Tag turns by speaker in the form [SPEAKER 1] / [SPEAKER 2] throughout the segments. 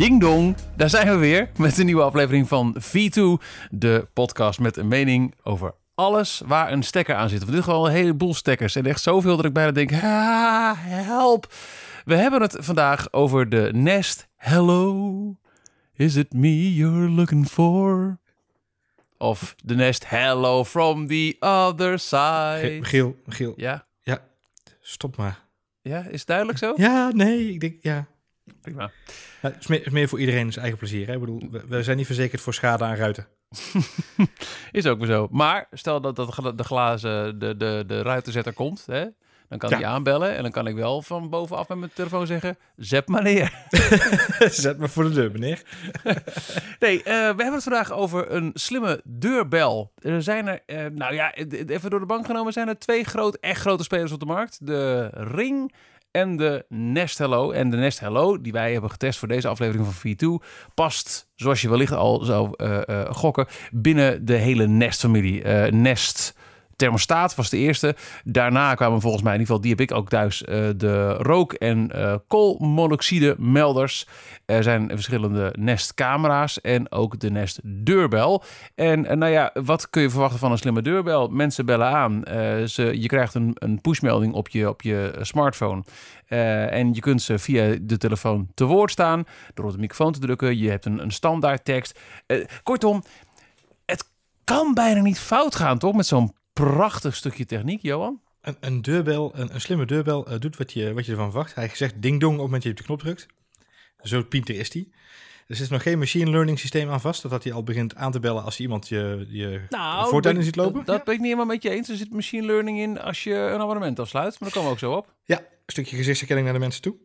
[SPEAKER 1] Ding dong, daar zijn we weer met een nieuwe aflevering van V2, de podcast met een mening over alles waar een stekker aan zit. Want dit gewoon een heleboel stekkers en echt zoveel dat ik bijna denk, ah, help. We hebben het vandaag over de Nest Hello. Is it me you're looking for? Of de Nest Hello from the other side.
[SPEAKER 2] Michiel, Michiel,
[SPEAKER 1] Ja,
[SPEAKER 2] ja, stop maar.
[SPEAKER 1] ja, is het duidelijk zo?
[SPEAKER 2] Ja, nee, ik denk, ja.
[SPEAKER 1] Prima.
[SPEAKER 2] Ja, het, is meer, het is meer voor iedereen zijn eigen plezier. Hè? Ik bedoel, we, we zijn niet verzekerd voor schade aan ruiten.
[SPEAKER 1] Is ook weer zo. Maar stel dat, dat de glazen, de, de, de ruitenzetter komt, hè? dan kan
[SPEAKER 2] Ja.
[SPEAKER 1] hij aanbellen en dan kan ik wel van bovenaf met mijn telefoon zeggen, zet maar neer.
[SPEAKER 2] Zet me voor de deur, meneer.
[SPEAKER 1] Nee, eh, we hebben het vandaag over een slimme deurbel. Er zijn er, eh, nou ja, even door de bank genomen, zijn er twee groot, echt grote spelers op de markt. De Ring en de Nest Hello. En de Nest Hello, die wij hebben getest voor deze aflevering van V2, past, zoals je wellicht al zou eh, eh, gokken, binnen de hele Nest-familie. Eh, Nest thermostaat was de eerste. Daarna kwamen volgens mij, in ieder geval die heb ik ook thuis, eh, de rook- en eh, koolmonoxide melders. Er zijn verschillende Nest camera's en ook de Nest deurbel. En eh, nou ja, wat kun je verwachten van een slimme deurbel? Mensen bellen aan. Ze, je krijgt een, een pushmelding op je, op je smartphone. En je kunt ze via de telefoon te woord staan door op de microfoon te drukken. Je hebt een, een standaard tekst. Kortom, het kan bijna niet fout gaan, toch? Met zo'n prachtig stukje techniek, Johan.
[SPEAKER 2] Een, een deurbel, een, een slimme deurbel eh, doet wat je, wat je ervan verwacht. Hij zegt ding dong op het moment dat je op de knop drukt. Zo pinter is hij. Er zit nog geen machine learning systeem aan vast. Dat hij al begint aan te bellen als iemand je, je voortuin in ziet lopen.
[SPEAKER 1] Nou, Dat, dat ben ik niet helemaal met je eens. Er zit machine learning in als je een abonnement afsluit. Maar daar komen we ook zo op.
[SPEAKER 2] Ja, een stukje gezichtsherkenning naar de mensen toe.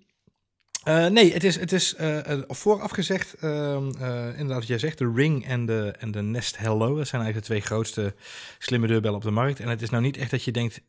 [SPEAKER 2] Eh, nee, het is, het is eh, eh, vooraf gezegd, ehm, eh, inderdaad wat jij zegt, de Ring en de, en de Nest Hello. Dat zijn eigenlijk de twee grootste slimme deurbellen op de markt. En het is nou niet echt dat je denkt,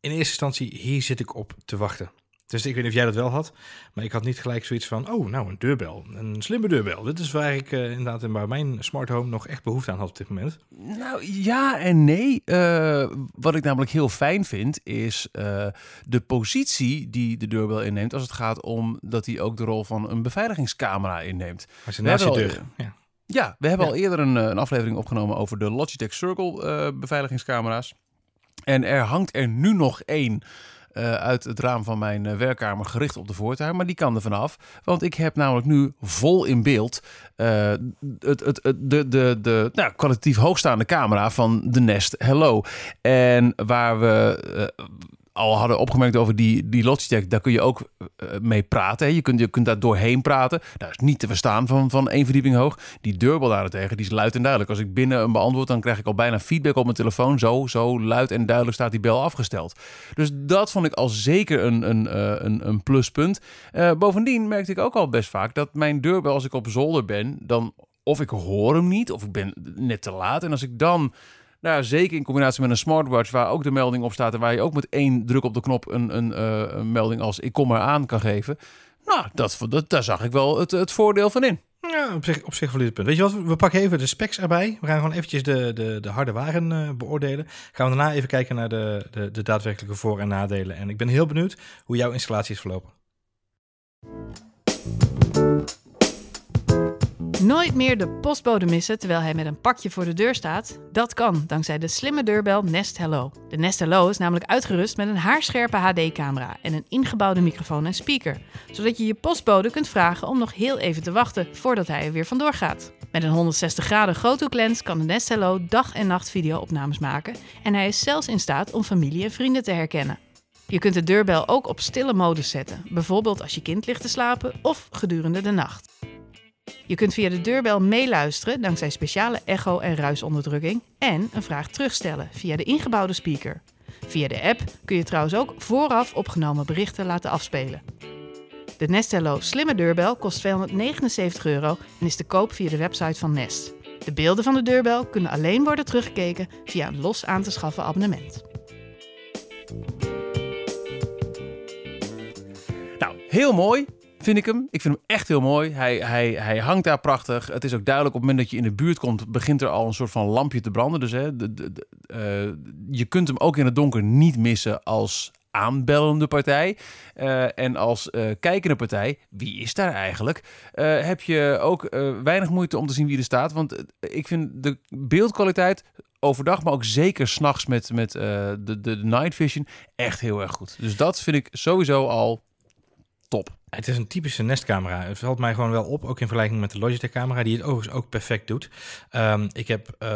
[SPEAKER 2] in eerste instantie, hier zit ik op te wachten. Dus ik weet niet of jij dat wel had, maar ik had niet gelijk zoiets van, oh, nou een deurbel, een slimme deurbel. Dit is waar ik eh, inderdaad en waar mijn smart home nog echt behoefte aan had op dit moment.
[SPEAKER 1] Nou ja en nee. Eh, wat ik namelijk heel fijn vind, is eh, de positie die de deurbel inneemt. Als het gaat om dat hij ook de rol van een beveiligingscamera inneemt.
[SPEAKER 2] Ze
[SPEAKER 1] We
[SPEAKER 2] naast je deur. Ja.
[SPEAKER 1] Ja, we hebben
[SPEAKER 2] Ja.
[SPEAKER 1] al eerder een, een aflevering opgenomen over de Logitech Circle beveiligingscamera's. En er hangt er nu nog één eh, uit het raam van mijn eh, werkkamer gericht op de voortuin. Maar die kan er vanaf. Want ik heb namelijk nu vol in beeld eh, het, het, het, de, de, de nou, kwalitatief hoogstaande camera van de Nest Hello. En waar we al hadden opgemerkt over die, die Logitech, daar kun je ook eh, mee praten. Hè. Je, kunt, je kunt daar doorheen praten. Dat is niet te verstaan van, van één verdieping hoog. Die deurbel daarentegen, die is luid en duidelijk. Als ik binnen een beantwoord, dan krijg ik al bijna feedback op mijn telefoon. Zo, zo luid en duidelijk staat die bel afgesteld. Dus dat vond ik al zeker een, een, eh, een, een pluspunt. Eh, bovendien merkte ik ook al best vaak dat mijn deurbel, als ik op zolder ben, dan of ik hoor hem niet, of ik ben net te laat. En als ik dan nou, zeker in combinatie met een smartwatch waar ook de melding op staat en waar je ook met één druk op de knop een, een, eh, een melding als ik kom eraan kan geven. Nou, dat, dat, daar zag ik wel het, het voordeel van in.
[SPEAKER 2] Op zich, op zich valide punt. Weet je wat, we pakken even de specs erbij. We gaan gewoon eventjes de, de, de harde waren eh, beoordelen. Gaan we daarna even kijken naar de, de, de daadwerkelijke voor- en nadelen. En ik ben heel benieuwd hoe jouw installatie is verlopen.
[SPEAKER 3] Nooit meer de postbode missen terwijl hij met een pakje voor de deur staat? Dat kan dankzij de slimme deurbel Nest Hello. De Nest Hello is namelijk uitgerust met een haarscherpe HD-camera en een ingebouwde microfoon en speaker, zodat je je postbode kunt vragen om nog heel even te wachten voordat hij er weer vandoor gaat. Met een 160 graden groothoeklens kan de Nest Hello dag en nacht video-opnames maken en hij is zelfs in staat om familie en vrienden te herkennen. Je kunt de deurbel ook op stille modus zetten, bijvoorbeeld als je kind ligt te slapen of gedurende de nacht. Je kunt via de deurbel meeluisteren dankzij speciale echo- en ruisonderdrukking en een vraag terugstellen via de ingebouwde speaker. Via de app kun je trouwens ook vooraf opgenomen berichten laten afspelen. De Nest Hello slimme deurbel kost 279 euro en is te koop via de website van Nest. De beelden van de deurbel kunnen alleen worden teruggekeken via een los aan te schaffen abonnement.
[SPEAKER 1] Nou, heel mooi. Vind ik hem. Ik vind hem echt heel mooi. Hij, hij, hij hangt daar prachtig. Het is ook duidelijk op het moment dat je in de buurt komt, begint er al een soort van lampje te branden. Dus hè, de, eh, je kunt hem ook in het donker niet missen als aanbellende partij. Eh, en als uh, kijkende partij, wie is daar eigenlijk? Heb je ook weinig moeite om te zien wie er staat. Want ik vind de beeldkwaliteit overdag, maar ook zeker s'nachts met, met de, de night vision echt heel erg goed. Dus dat vind ik sowieso al top.
[SPEAKER 2] Het is een typische nestcamera. Het valt mij gewoon wel op, ook in vergelijking met de Logitech camera, die het overigens ook perfect doet. Um, ik heb uh,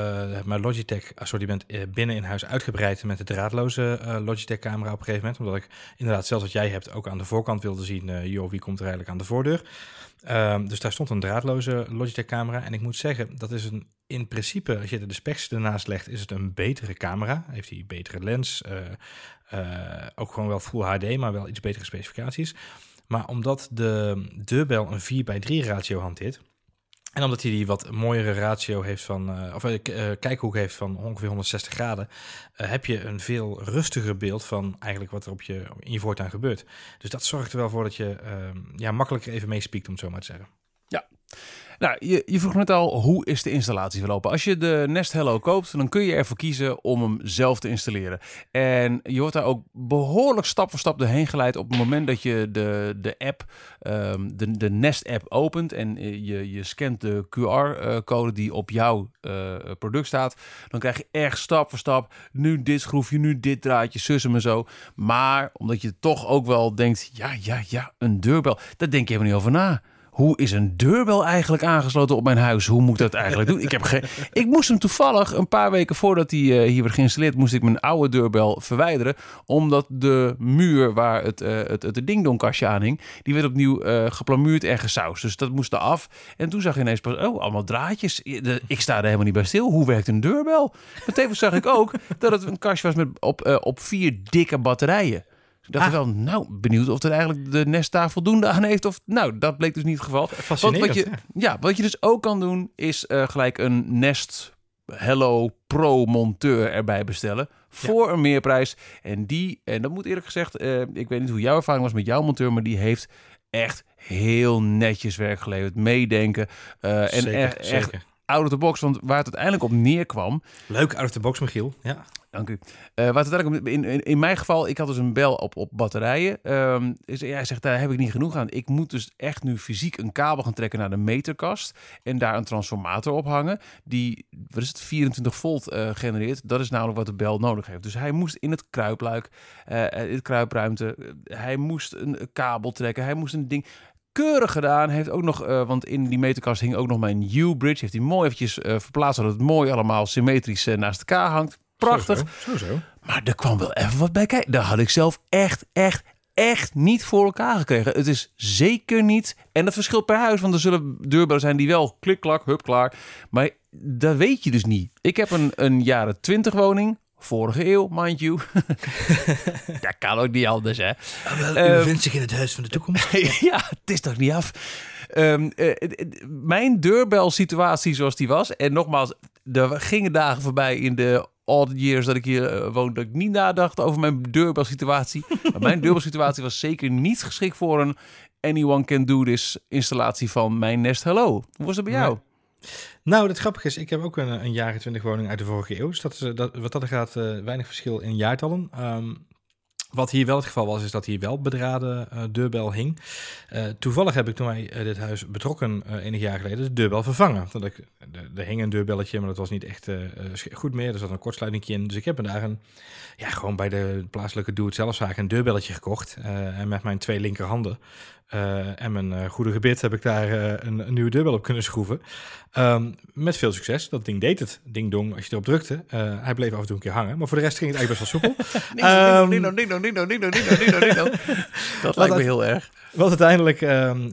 [SPEAKER 2] mijn Logitech assortiment eh, binnen in huis uitgebreid met de draadloze uh, Logitech camera op een gegeven moment. Omdat ik inderdaad, zelfs wat jij hebt, ook aan de voorkant wilde zien, uh, joh, wie komt er eigenlijk aan de voordeur. Um, dus daar stond een draadloze Logitech camera. En ik moet zeggen, dat is een, in principe, als je de specs ernaast legt, is het een betere camera. Heeft hij betere lens, ook gewoon wel Full HD, maar wel iets betere specificaties. Maar omdat de deurbel een 4 bij 3 ratio hanteert. En omdat hij die wat mooiere ratio heeft van, uh, of uh, kijkhoek heeft van ongeveer 160 graden, heb je een veel rustiger beeld van eigenlijk wat er op je, in je voortuin gebeurt. Dus dat zorgt er wel voor dat je ehm, ja, makkelijker even meespiekt, om het zo maar te zeggen.
[SPEAKER 1] Ja. Nou, je, je, vroeg net al, hoe is de installatie verlopen? Als je de Nest Hello koopt, dan kun je ervoor kiezen om hem zelf te installeren. En je wordt daar ook behoorlijk stap voor stap doorheen geleid op het moment dat je de, de app, um, de, de Nest app opent en je, je scant de QR-code die op jouw uh, product staat. Dan krijg je echt stap voor stap, nu dit schroefje, nu dit draadje, sussen en zo. Maar omdat je toch ook wel denkt, ja, ja, ja, een deurbel, daar denk je helemaal niet over na hoe is een deurbel eigenlijk aangesloten op mijn huis? Hoe moet ik dat eigenlijk doen? Ik, heb ik moest hem toevallig een paar weken voordat hij uh, hier werd geïnstalleerd, moest ik mijn oude deurbel verwijderen. Omdat de muur waar het, uh, het, het, dingdongkastje aan hing, die werd opnieuw uh, geplamuurd en gesausd. Dus dat moest af. En toen zag je ineens pas, oh, allemaal draadjes. Ik sta er helemaal niet bij stil. Hoe werkt een deurbel? Maar tevens zag ik ook dat het een kastje was met op, op vier dikke batterijen. Ik dacht ah. wel, nou, benieuwd of er eigenlijk de Nest daar voldoende aan heeft. Of, nou, dat bleek dus niet het geval.
[SPEAKER 2] Want
[SPEAKER 1] wat je, ja, wat je dus ook kan doen, is uh, gelijk een Nest Hello Pro monteur erbij bestellen. Voor ja. een meerprijs. En die, en dat moet eerlijk gezegd, uh, ik weet niet hoe jouw ervaring was met jouw monteur, maar die heeft echt heel netjes werk geleverd. Meedenken. Uh, en
[SPEAKER 2] zeker,
[SPEAKER 1] echt, echt out of the box. Want waar het uiteindelijk op neerkwam.
[SPEAKER 2] Leuk out of the box, Michiel. Ja.
[SPEAKER 1] Dank u. Uh, wat het in, in, in mijn geval, ik had dus een bel op, op batterijen. Is, ja, hij zegt, daar heb ik niet genoeg aan. Ik moet dus echt nu fysiek een kabel gaan trekken naar de meterkast. En daar een transformator op hangen. Die, wat is het, 24 volt uh, genereert. Dat is namelijk wat de bel nodig heeft. Dus hij moest in het kruipluik, uh, het kruipruimte. hij moest een kabel trekken. Hij moest een ding keurig gedaan. Heeft ook nog, want in die meterkast hing ook nog mijn U-bridge. Heeft hij mooi eventjes verplaatst, zodat het mooi allemaal symmetrisch uh, naast elkaar hangt. Prachtig.
[SPEAKER 2] Zo, zo, zo.
[SPEAKER 1] Maar er kwam wel even wat bij kijken. Daar had ik zelf echt, echt, echt niet voor elkaar gekregen. Het is zeker niet. En dat verschilt per huis, want er zullen deurbellen zijn die wel klik, klak, hup, klaar. Maar dat weet je dus niet. Ik heb een, een jaren 20 woning. Vorige eeuw, mind you. dat kan ook niet anders, hè?
[SPEAKER 2] Ah, wel, u uh, vindt zich in het huis van de toekomst.
[SPEAKER 1] ja, het is toch niet af. Um, uh, mijn deurbelsituatie zoals die was. En nogmaals, er gingen dagen voorbij in de odd years dat ik hier uh, woonde, dat ik niet nadacht over mijn deurbelsituatie. maar mijn deurbelsituatie was zeker niet geschikt voor een anyone can do this installatie van mijn Nest Hello. Hoe was dat bij jou?
[SPEAKER 2] Nee. Nou, het grappige is, ik heb ook een, een jaren 20 woning uit de vorige eeuw. Dus dat is, dat, wat dat er gaat, uh, weinig verschil in jaartallen. Um, wat hier wel het geval was, is dat hier wel bedraden uh, deurbel hing. Uh, toevallig heb ik toen wij uh, dit huis betrokken enig jaar geleden de deurbel vervangen. Want ik, er hing een deurbelletje, maar dat was niet echt goed meer. Er zat een kortsluiting in. Dus ik heb daar een, ja, gewoon bij de plaatselijke doe-het-zelfzaak een deurbelletje gekocht. en met mijn twee linkerhanden uh, en mijn uh, goede gebit heb ik daar uh, een, een, nieuwe deurbel op kunnen schroeven. Um, met veel succes. Dat ding deed het. Ding dong, als je erop drukte. hij bleef af en toe een keer hangen. Maar voor de rest ging het eigenlijk best wel soepel.
[SPEAKER 1] Ding dong, ding dong, ding dong, ding dong, ding dong, ding dong, ding dong. Dat lijkt me heel erg.
[SPEAKER 2] Wat uiteindelijk um,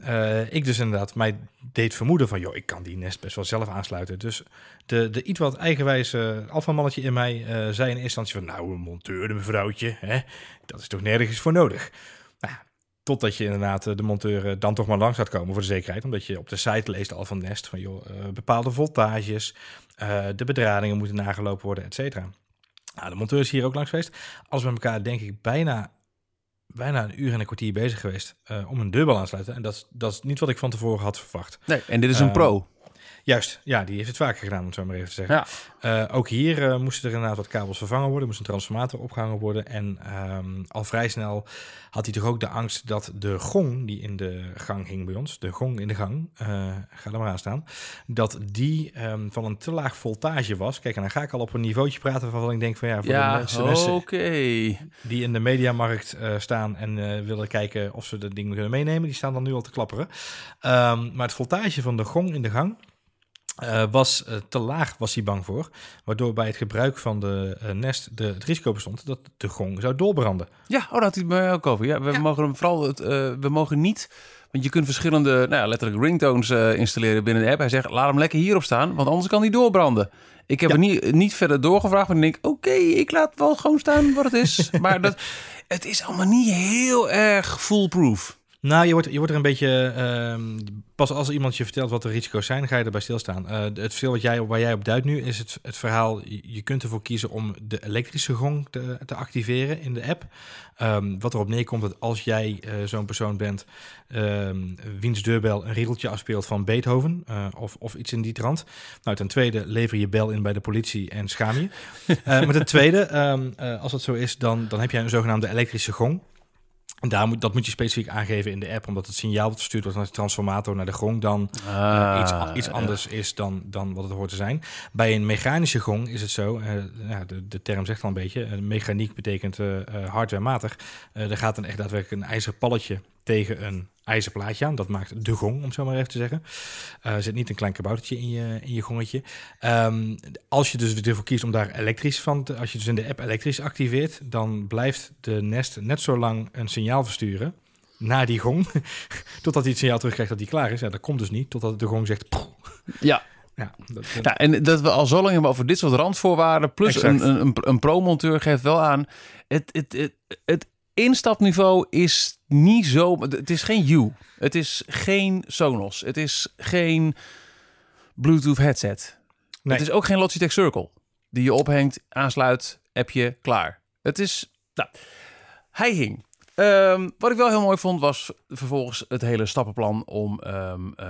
[SPEAKER 2] ik dus inderdaad mij deed vermoeden van... joh, ik kan die Nest best wel zelf aansluiten. Dus de, de iets wat eigenwijze alfamannetje in mij zei in eerste instantie van... nou, een monteur, een mevrouwtje, hè? dat is toch nergens voor nodig. Totdat je inderdaad eh, de monteur eh, dan toch maar langs gaat komen voor de zekerheid. Omdat je op de site leest al van Nest van joh, uh, bepaalde voltages, de bedradingen moeten nagelopen worden, et cetera. Nou, de monteur is hier ook langs geweest. Als we met elkaar denk ik bijna, bijna een uur en een kwartier bezig geweest uh, om een deurbel aan te sluiten. En dat, dat is niet wat ik van tevoren had verwacht.
[SPEAKER 1] Nee, en dit is een pro.
[SPEAKER 2] Juist, ja, die heeft het vaker gedaan, om het zo maar even te zeggen.
[SPEAKER 1] Ja.
[SPEAKER 2] Eh, ook hier eh, moesten er inderdaad wat kabels vervangen worden, moest een transformator opgehangen worden. En ehm, al vrij snel had hij toch ook de angst dat de gong die in de gang hing bij ons, de gong in de gang, eh, ga er maar aan staan, dat die ehm, van een te laag voltage was. Kijk, en dan ga ik al op een niveautje praten waarvan ik denk van ja, voor de
[SPEAKER 1] Ja,
[SPEAKER 2] mensen, mensen die in de mediamarkt staan en willen kijken of ze dat ding kunnen meenemen, die staan dan nu al te klapperen. Ehm, maar het voltage van de gong in de gang eh, was eh, te laag, was hij bang voor. Waardoor bij het gebruik van de eh, Nest de, het risico bestond dat de gong zou doorbranden.
[SPEAKER 1] Ja, oh, dat had hij het mij ook over. Ja, we
[SPEAKER 3] Ja.
[SPEAKER 1] mogen hem vooral, het, eh, we mogen niet, want je kunt verschillende, nou ja, letterlijk ringtones eh, installeren binnen de app. Hij zegt, laat hem lekker hierop staan, want anders kan hij doorbranden. Ik heb
[SPEAKER 2] Ja.
[SPEAKER 1] er niet, niet verder doorgevraagd, maar ik denk, oké, ik laat wel gewoon staan wat het is. maar dat, het is allemaal niet heel erg foolproof.
[SPEAKER 2] Nou, je wordt, je wordt er een beetje. ehm, pas als iemand je vertelt wat de risico's zijn, ga je erbij stilstaan. Eh, het verschil wat jij, waar jij op duidt nu is het, het verhaal. Je kunt ervoor kiezen om de elektrische gong te, te activeren in de app. Ehm, wat erop neerkomt dat als jij eh, zo'n persoon bent. ehm, wiens deurbel een riedeltje afspeelt van Beethoven. eh, of, of iets in die trant. Nou, ten tweede lever je bel in bij de politie en schaam je. Maar ten tweede, als dat zo is, dan, dan heb jij een zogenaamde elektrische gong. En daar moet, dat moet je specifiek aangeven in de app, omdat het signaal dat verstuurd wordt naar de transformator, naar de gong, dan eh, iets, iets anders is dan, dan wat het hoort te zijn. Bij een mechanische gong is het zo, eh, ja, de, de term zegt al een beetje, eh, mechaniek betekent hardwarematig. Er gaat dan echt daadwerkelijk een ijzeren palletje tegen een ijzerplaatje aan. Dat maakt de gong, om het zo maar even te zeggen. Eh, er zit niet een klein kaboutertje in je, in je gongetje. Ehm, als je dus ervoor kiest om daar elektrisch van te, als je dus in de app elektrisch activeert, dan blijft de Nest net zo lang een signaal versturen naar die gong, totdat hij het signaal terugkrijgt dat hij klaar is. Ja, dat komt dus niet, totdat de gong zegt... "Poeh."
[SPEAKER 1] Ja,
[SPEAKER 2] Ja, dat, dat-
[SPEAKER 1] Ja, en dat we al zo lang hebben over dit soort randvoorwaarden. Plus
[SPEAKER 2] Exact.
[SPEAKER 1] een, een, een pro-monteur geeft wel aan. Het, het, het, het instapniveau is niet zo. Het is geen U. Het is geen Sonos. Het is geen Bluetooth headset.
[SPEAKER 2] Nee.
[SPEAKER 1] Het is ook geen Logitech Circle. Die je ophangt, aansluit, appje, klaar. Het is. Nou, hij hing. Ehm, wat ik wel heel mooi vond, was vervolgens het hele stappenplan om ehm, eh,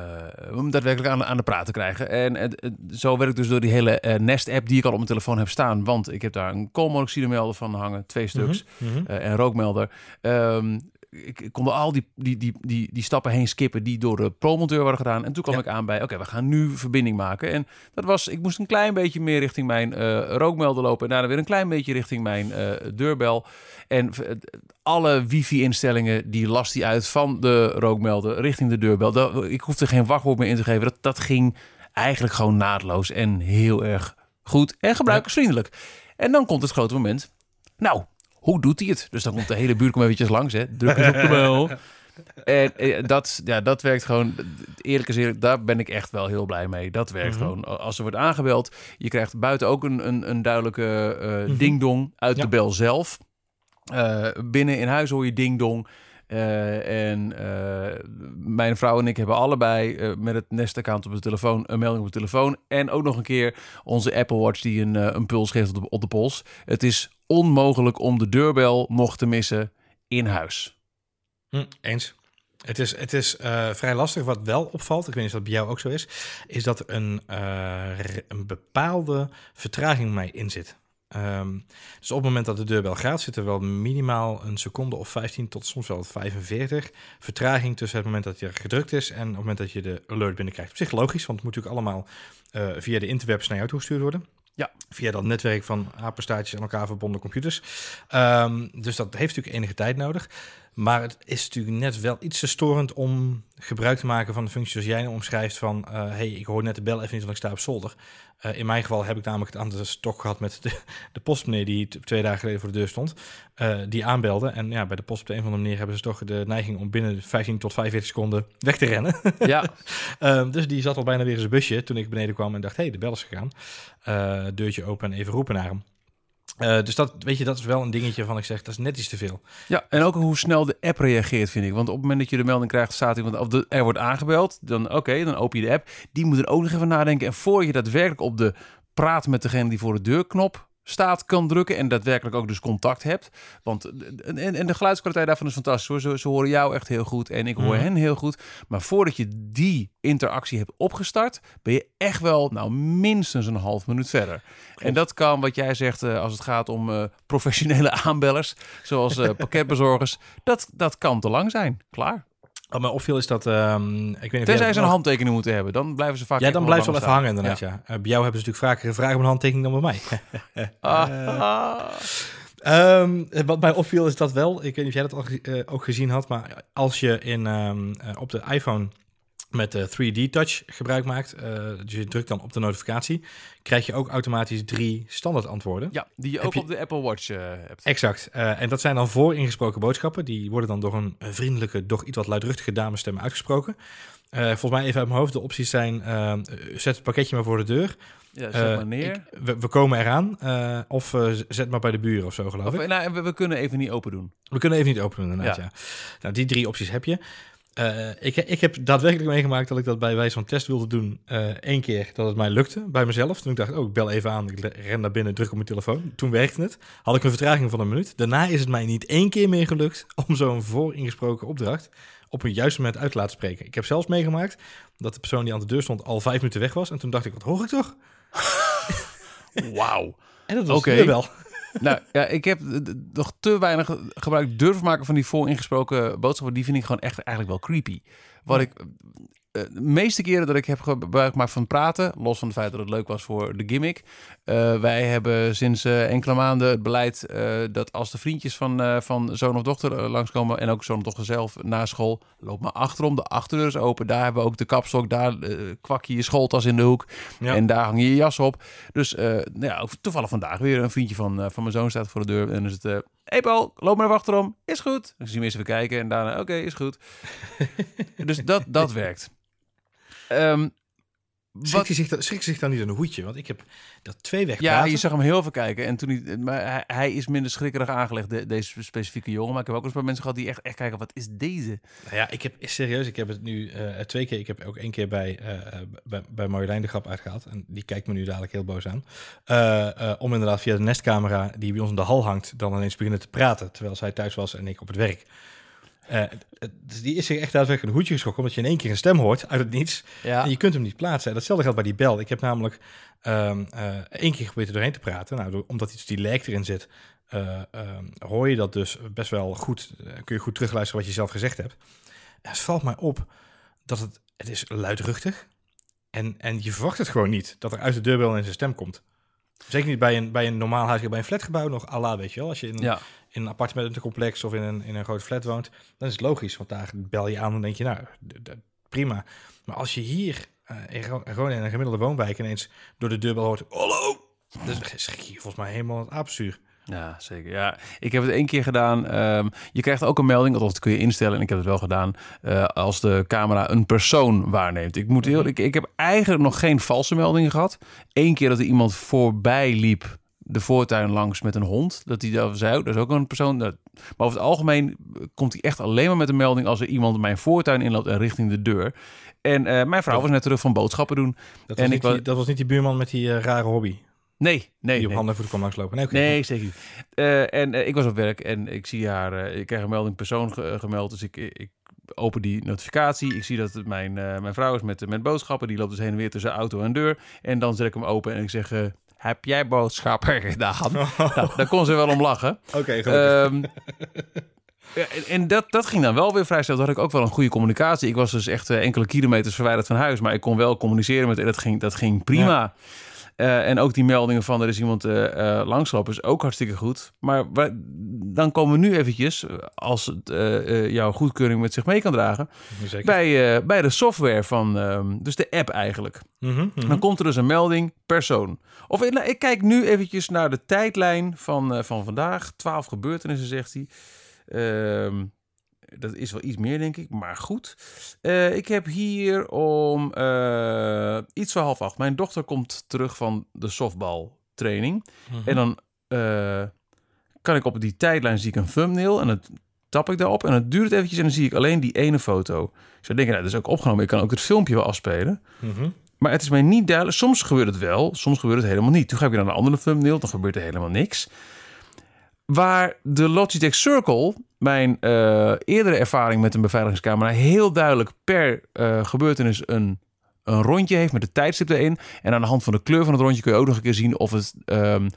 [SPEAKER 1] hem daadwerkelijk aan, aan de praat te krijgen. En zo werkt dus door die hele eh, Nest-app die ik al op mijn telefoon heb staan. Want ik heb daar een koolmonoxidemelder van hangen, twee stuks,
[SPEAKER 2] mhm.
[SPEAKER 1] eh, en rookmelder. Ehm, ik, ik kon al die, die, die, die, die stappen heen skippen die door de pro-monteur worden gedaan. En toen kwam
[SPEAKER 2] Ja.
[SPEAKER 1] ik aan bij, oké, we gaan nu verbinding maken. En dat was, ik moest een klein beetje meer richting mijn eh, rookmelder lopen. En daarna weer een klein beetje richting mijn eh, deurbel. En v- alle wifi-instellingen, die las die uit van de rookmelder richting de deurbel. Dat, ik hoefde geen wachtwoord meer in te geven. Dat, dat ging eigenlijk gewoon naadloos en heel erg goed en gebruikersvriendelijk. En dan komt het grote moment. Nou, hoe doet hij het? Dus dan komt de hele buurt kom eventjes langs, hè. Druk eens op de bel. En eh, dat, ja, dat werkt gewoon, eerlijk is eerlijk, daar ben ik echt wel heel blij mee. Dat werkt
[SPEAKER 2] Mhm.
[SPEAKER 1] gewoon. Als er wordt aangebeld, je krijgt buiten ook een, een, een duidelijke
[SPEAKER 2] Mhm.
[SPEAKER 1] ding-dong uit
[SPEAKER 2] Ja.
[SPEAKER 1] de bel zelf. Eh, binnen in huis hoor je ding-dong. Eh, en eh, mijn vrouw en ik hebben allebei eh, met het Nest-account op de telefoon een melding op de telefoon. En ook nog een keer onze Apple Watch die een, een puls geeft op de, op de pols. Het is onmogelijk om de deurbel nog te missen in huis.
[SPEAKER 2] Hm, eens. Het is, het is vrij lastig. Wat wel opvalt, ik weet niet of dat bij jou ook zo is, is dat er een, een bepaalde vertraging mij in zit. Ehm, dus op het moment dat de deurbel gaat, zit er wel minimaal een seconde of 15 tot soms wel 45 vertraging tussen het moment dat je gedrukt is en het moment dat je de alert binnenkrijgt. Op zich logisch, want het moet natuurlijk allemaal eh, via de interwebs naar jou toegestuurd worden.
[SPEAKER 1] Ja.
[SPEAKER 2] Via dat netwerk van apenstaartjes aan elkaar verbonden computers. Ehm, dus dat heeft natuurlijk enige tijd nodig. Maar het is natuurlijk net wel iets te storend om gebruik te maken van de functie zoals jij nu omschrijft van... eh, hey, ik hoor net de bel even niet, want ik sta op zolder. Eh, in mijn geval heb ik namelijk het aan de stok gehad met de, de postmeneer die twee dagen geleden voor de deur stond. eh, die aanbelde. En ja, bij de post op de een of andere manier hebben ze toch de neiging om binnen 15 tot 45 seconden weg te rennen.
[SPEAKER 1] Ja,
[SPEAKER 2] dus die zat al bijna weer in zijn busje toen ik beneden kwam en dacht, hé, hey, de bel is gegaan. Deurtje open en even roepen naar hem. Eh, dus dat, weet je, dat is wel een dingetje van ik zeg, dat is net iets te veel.
[SPEAKER 1] Ja, en ook hoe snel de app reageert, vind ik. Want op het moment dat je de melding krijgt, staat iemand, of de, er wordt aangebeld, dan oké, dan open je de app. Die moet er ook nog even nadenken. En voor je daadwerkelijk op de praat met degene die voor de deur knop staat kan drukken en daadwerkelijk ook dus contact hebt. Want en, en de geluidskwaliteit daarvan is fantastisch hoor. Ze, ze horen jou echt heel goed en ik hoor
[SPEAKER 2] Mhm.
[SPEAKER 1] hen heel goed. Maar voordat je die interactie hebt opgestart, ben je echt wel nou minstens een half minuut verder. En dat kan, wat jij zegt, eh, als het gaat om eh, professionele aanbellers, zoals eh, pakketbezorgers, dat, dat kan te lang zijn. Klaar.
[SPEAKER 2] Wat mij opviel is dat... ehm, ik weet niet of
[SPEAKER 1] Tenzij
[SPEAKER 2] jij
[SPEAKER 1] ze een handtekening moeten hebben, dan blijven ze vaak.
[SPEAKER 2] Ja, dan blijft het wel even hangen inderdaad, ja. Eh, bij jou hebben ze natuurlijk vaker een vraag om een handtekening dan bij mij. Ehm, wat mij opviel is dat wel, ik weet niet of jij dat al eh, ook gezien had, maar als je in, eh, op de iPhone met de 3D Touch gebruik maakt, eh, dus je drukt dan op de notificatie, krijg je ook automatisch drie standaard antwoorden.
[SPEAKER 1] Ja, die je
[SPEAKER 2] Heb
[SPEAKER 1] ook
[SPEAKER 2] je-
[SPEAKER 1] op de Apple Watch eh, hebt.
[SPEAKER 2] Exact. Eh, en dat zijn dan vooringesproken boodschappen. Die worden dan door een vriendelijke, doch iets wat luidruchtige damestem uitgesproken. Eh, volgens mij even uit mijn hoofd. De opties zijn, eh, zet het pakketje maar voor de deur.
[SPEAKER 1] Ja, zet
[SPEAKER 2] Eh,
[SPEAKER 1] maar neer.
[SPEAKER 2] ik- we, we komen eraan. eh, of eh, zet maar bij de buren of zo, geloof ik.
[SPEAKER 1] Of, nou, we, we kunnen even niet open doen.
[SPEAKER 2] We kunnen even niet openen, inderdaad,
[SPEAKER 1] Ja.
[SPEAKER 2] ja. Nou, die drie opties heb je. Eh, ik, ik heb daadwerkelijk meegemaakt dat ik dat bij wijze van test wilde doen. Eén keer dat het mij lukte, bij mezelf. Toen ik dacht, oh, ik bel even aan. Ik ren naar binnen, druk op mijn telefoon. Toen werkte het. Had ik een vertraging van een minuut. Daarna is het mij niet één keer meer gelukt om zo'n vooringesproken opdracht op een juist moment uit te laten spreken. Ik heb zelfs meegemaakt dat de persoon die aan de deur stond al vijf minuten weg was. En toen dacht ik, wat hoor ik toch?
[SPEAKER 1] Wauw.
[SPEAKER 2] En dat was okay. wel.
[SPEAKER 1] Nou, ja, ik heb nog te weinig gebruik durven maken van die vooringesproken boodschappen. Die vind ik gewoon echt eigenlijk wel creepy. Wat ik... eh, de meeste keren dat ik heb gebruik gemaakt van praten, los van het feit dat het leuk was voor de gimmick. eh, wij hebben sinds eh, enkele maanden het beleid dat als de vriendjes van, van zoon of dochter langskomen en ook zoon of dochter zelf na school, loop maar achterom. De achterdeur is open. Daar hebben we ook de kapstok. Daar kwak je je schooltas in de hoek.
[SPEAKER 2] Ja.
[SPEAKER 1] En daar hang je je jas op. Dus nou ja, toevallig vandaag weer een vriendje van, van mijn zoon staat voor de deur. En dan is het, eh hey Paul, loop maar achterom. Is goed. Dan zien we eens even kijken en daarna, oké, is goed. dus dat, dat werkt. Ehm,
[SPEAKER 2] Schrikt
[SPEAKER 1] wat,
[SPEAKER 2] hij zich, dan- schrikt hij zich dan niet een hoedje? Want ik heb dat twee weg
[SPEAKER 1] ja, je zag hem heel veel kijken. En toen hij, maar hij, hij is minder schrikkerig aangelegd, de- deze specifieke jongen. Maar ik heb ook eens een paar mensen gehad die echt, echt kijken, wat is deze?
[SPEAKER 2] Nou ja, ik heb serieus, ik heb het nu eh, twee keer. Ik heb ook één keer bij, eh, eh, bij, bij Marjolein de grap uitgehaald. En die kijkt me nu dadelijk heel boos aan. Om inderdaad via de nestcamera die bij ons in de hal hangt, dan ineens beginnen te praten. Terwijl zij thuis was en ik op het werk. Eh, dus die is zich echt daadwerkelijk een hoedje geschrokken, omdat je in één keer een stem hoort uit het niets.
[SPEAKER 1] Ja.
[SPEAKER 2] En je kunt hem niet plaatsen. Datzelfde geldt bij die bel. Ik heb namelijk ehm, eh, één keer geprobeerd er doorheen te praten. Nou, door- omdat iets die lijk erin zit, eh, ehm, hoor je dat dus best wel goed. kun je goed terugluisteren wat je zelf gezegd hebt. En het valt mij op dat het, het is luidruchtig. En, en je verwacht het gewoon niet, dat er uit de deurbel in zijn stem komt. Zeker niet bij een, bij een normaal huis, bij een flatgebouw nog à la, weet je wel. Als je in,
[SPEAKER 1] ja.
[SPEAKER 2] in een appartementencomplex of in een, in een grote flat woont, dan is het logisch. Want daar bel je aan en denk je, nou, prima. Maar als je hier eh, in, gewoon in een gemiddelde woonwijk ineens door de deurbel hoort, hallo, dan schrik je je volgens mij helemaal het apenzuur.
[SPEAKER 1] Ja, zeker. Ja, ik heb het één keer gedaan. Ehm, je krijgt ook een melding, althans dat kun je instellen. En ik heb het wel gedaan eh, als de camera een persoon waarneemt. Ik, moet heel, ik, ik heb eigenlijk nog geen valse meldingen gehad. Eén keer dat er iemand voorbij liep de voortuin langs met een hond. Dat hij daar zei, oh, dat is ook een persoon. Dat, maar over het algemeen komt hij echt alleen maar met een melding... als er iemand mijn voortuin inloopt en richting de deur. En eh, mijn vrouw was net terug van boodschappen doen.
[SPEAKER 2] Dat,
[SPEAKER 1] En
[SPEAKER 2] was
[SPEAKER 1] ik
[SPEAKER 2] niet die, dat was niet die buurman met die eh, rare hobby.
[SPEAKER 1] Nee, nee,
[SPEAKER 2] die op
[SPEAKER 1] nee.
[SPEAKER 2] handen en voeten kwam langslopen. Nee.
[SPEAKER 1] Nee, zeker niet. Eh, en eh, ik was op werk en ik zie haar, eh, ik krijg een melding persoon ge- gemeld. Dus ik, ik open die notificatie. Ik zie dat het mijn, mijn vrouw is met, met boodschappen. Die loopt dus heen en weer tussen auto en deur. En dan zet ik hem open en ik zeg, heb jij boodschappen gedaan? nou, daar kon ze wel om lachen.
[SPEAKER 2] Oké, gelukkig.
[SPEAKER 1] Ehm, en en dat, dat ging dan wel weer vrij snel. Dat had ik ook wel een goede communicatie. Ik was dus echt enkele kilometers verwijderd van huis. Maar ik kon wel communiceren met en dat ging, dat ging prima. Eh, en ook die meldingen van er is iemand langslopen is ook hartstikke goed. Maar dan komen we nu eventjes, als het jouw goedkeuring met zich mee kan dragen,
[SPEAKER 2] Zeker.
[SPEAKER 1] bij, bij de software van, ehm, dus de app eigenlijk.
[SPEAKER 2] Mhm, mhm.
[SPEAKER 1] Dan komt er dus een melding persoon. Of nou, ik kijk nu eventjes naar de tijdlijn van, van vandaag. 12 gebeurtenissen, zegt hij. Ehm, dat is wel iets meer, denk ik. Maar goed. Eh, ik heb hier om eh, iets voor half acht. Mijn dochter komt terug van de softbaltraining.
[SPEAKER 2] Mhm.
[SPEAKER 1] En dan eh, kan ik op die tijdlijn zie ik een thumbnail. En dan tap ik daarop. En het duurt eventjes en dan zie ik alleen die ene foto. Ik zou denken, nou, dat is ook opgenomen. Ik kan ook het filmpje wel afspelen.
[SPEAKER 2] Mhm.
[SPEAKER 1] Maar het is mij niet duidelijk. Soms gebeurt het wel, soms gebeurt het helemaal niet. Toen ga ik weer naar een andere thumbnail, dan gebeurt er helemaal niks. Waar de Logitech Circle, mijn eh, eerdere ervaring met een beveiligingscamera, heel duidelijk per eh, gebeurtenis een, een rondje heeft met de tijdstip erin. En aan de hand van de kleur van het rondje kun je ook nog een keer zien of het ehm,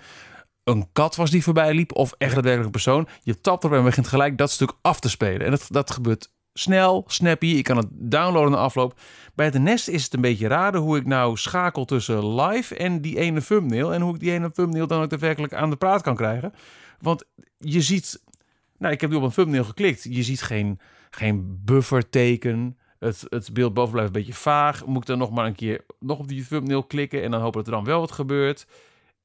[SPEAKER 1] een kat was die voorbij liep of echt een persoon. Je tapt erop en begint gelijk dat stuk af te spelen. En dat, dat gebeurt snel, snappy. Ik kan het downloaden na afloop. Bij de Nest is het een beetje raden hoe ik nou schakel tussen live en die ene thumbnail. En hoe ik die ene thumbnail dan ook daadwerkelijk aan de praat kan krijgen. Want je ziet... Nou, ik heb nu op een thumbnail geklikt. Je ziet geen, geen bufferteken. Het, het beeld boven blijft een beetje vaag. Moet ik dan nog maar een keer nog op die thumbnail klikken... en dan hopen dat er dan wel wat gebeurt.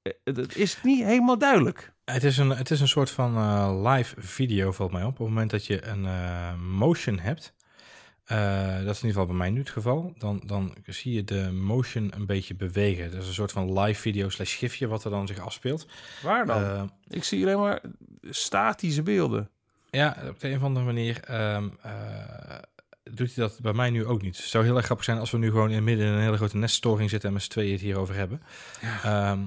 [SPEAKER 1] Eh, Het is niet helemaal duidelijk.
[SPEAKER 2] Het is een, het is een soort van eh, live video, valt mij op. Op het moment dat je een eh, motion hebt, eh, dat is in ieder geval bij mij nu het geval, dan, dan zie je de motion een beetje bewegen. Dat is een soort van live video slash gifje wat er dan zich afspeelt.
[SPEAKER 1] Waar dan?
[SPEAKER 2] Eh,
[SPEAKER 1] ik zie alleen maar statische beelden.
[SPEAKER 2] ja, op de een of andere manier ehm, eh, doet hij dat bij mij nu ook niet. Het zou heel erg grappig zijn als we nu gewoon in het midden in een hele grote neststoring zitten en met z'n tweeën het hierover hebben. Ehm,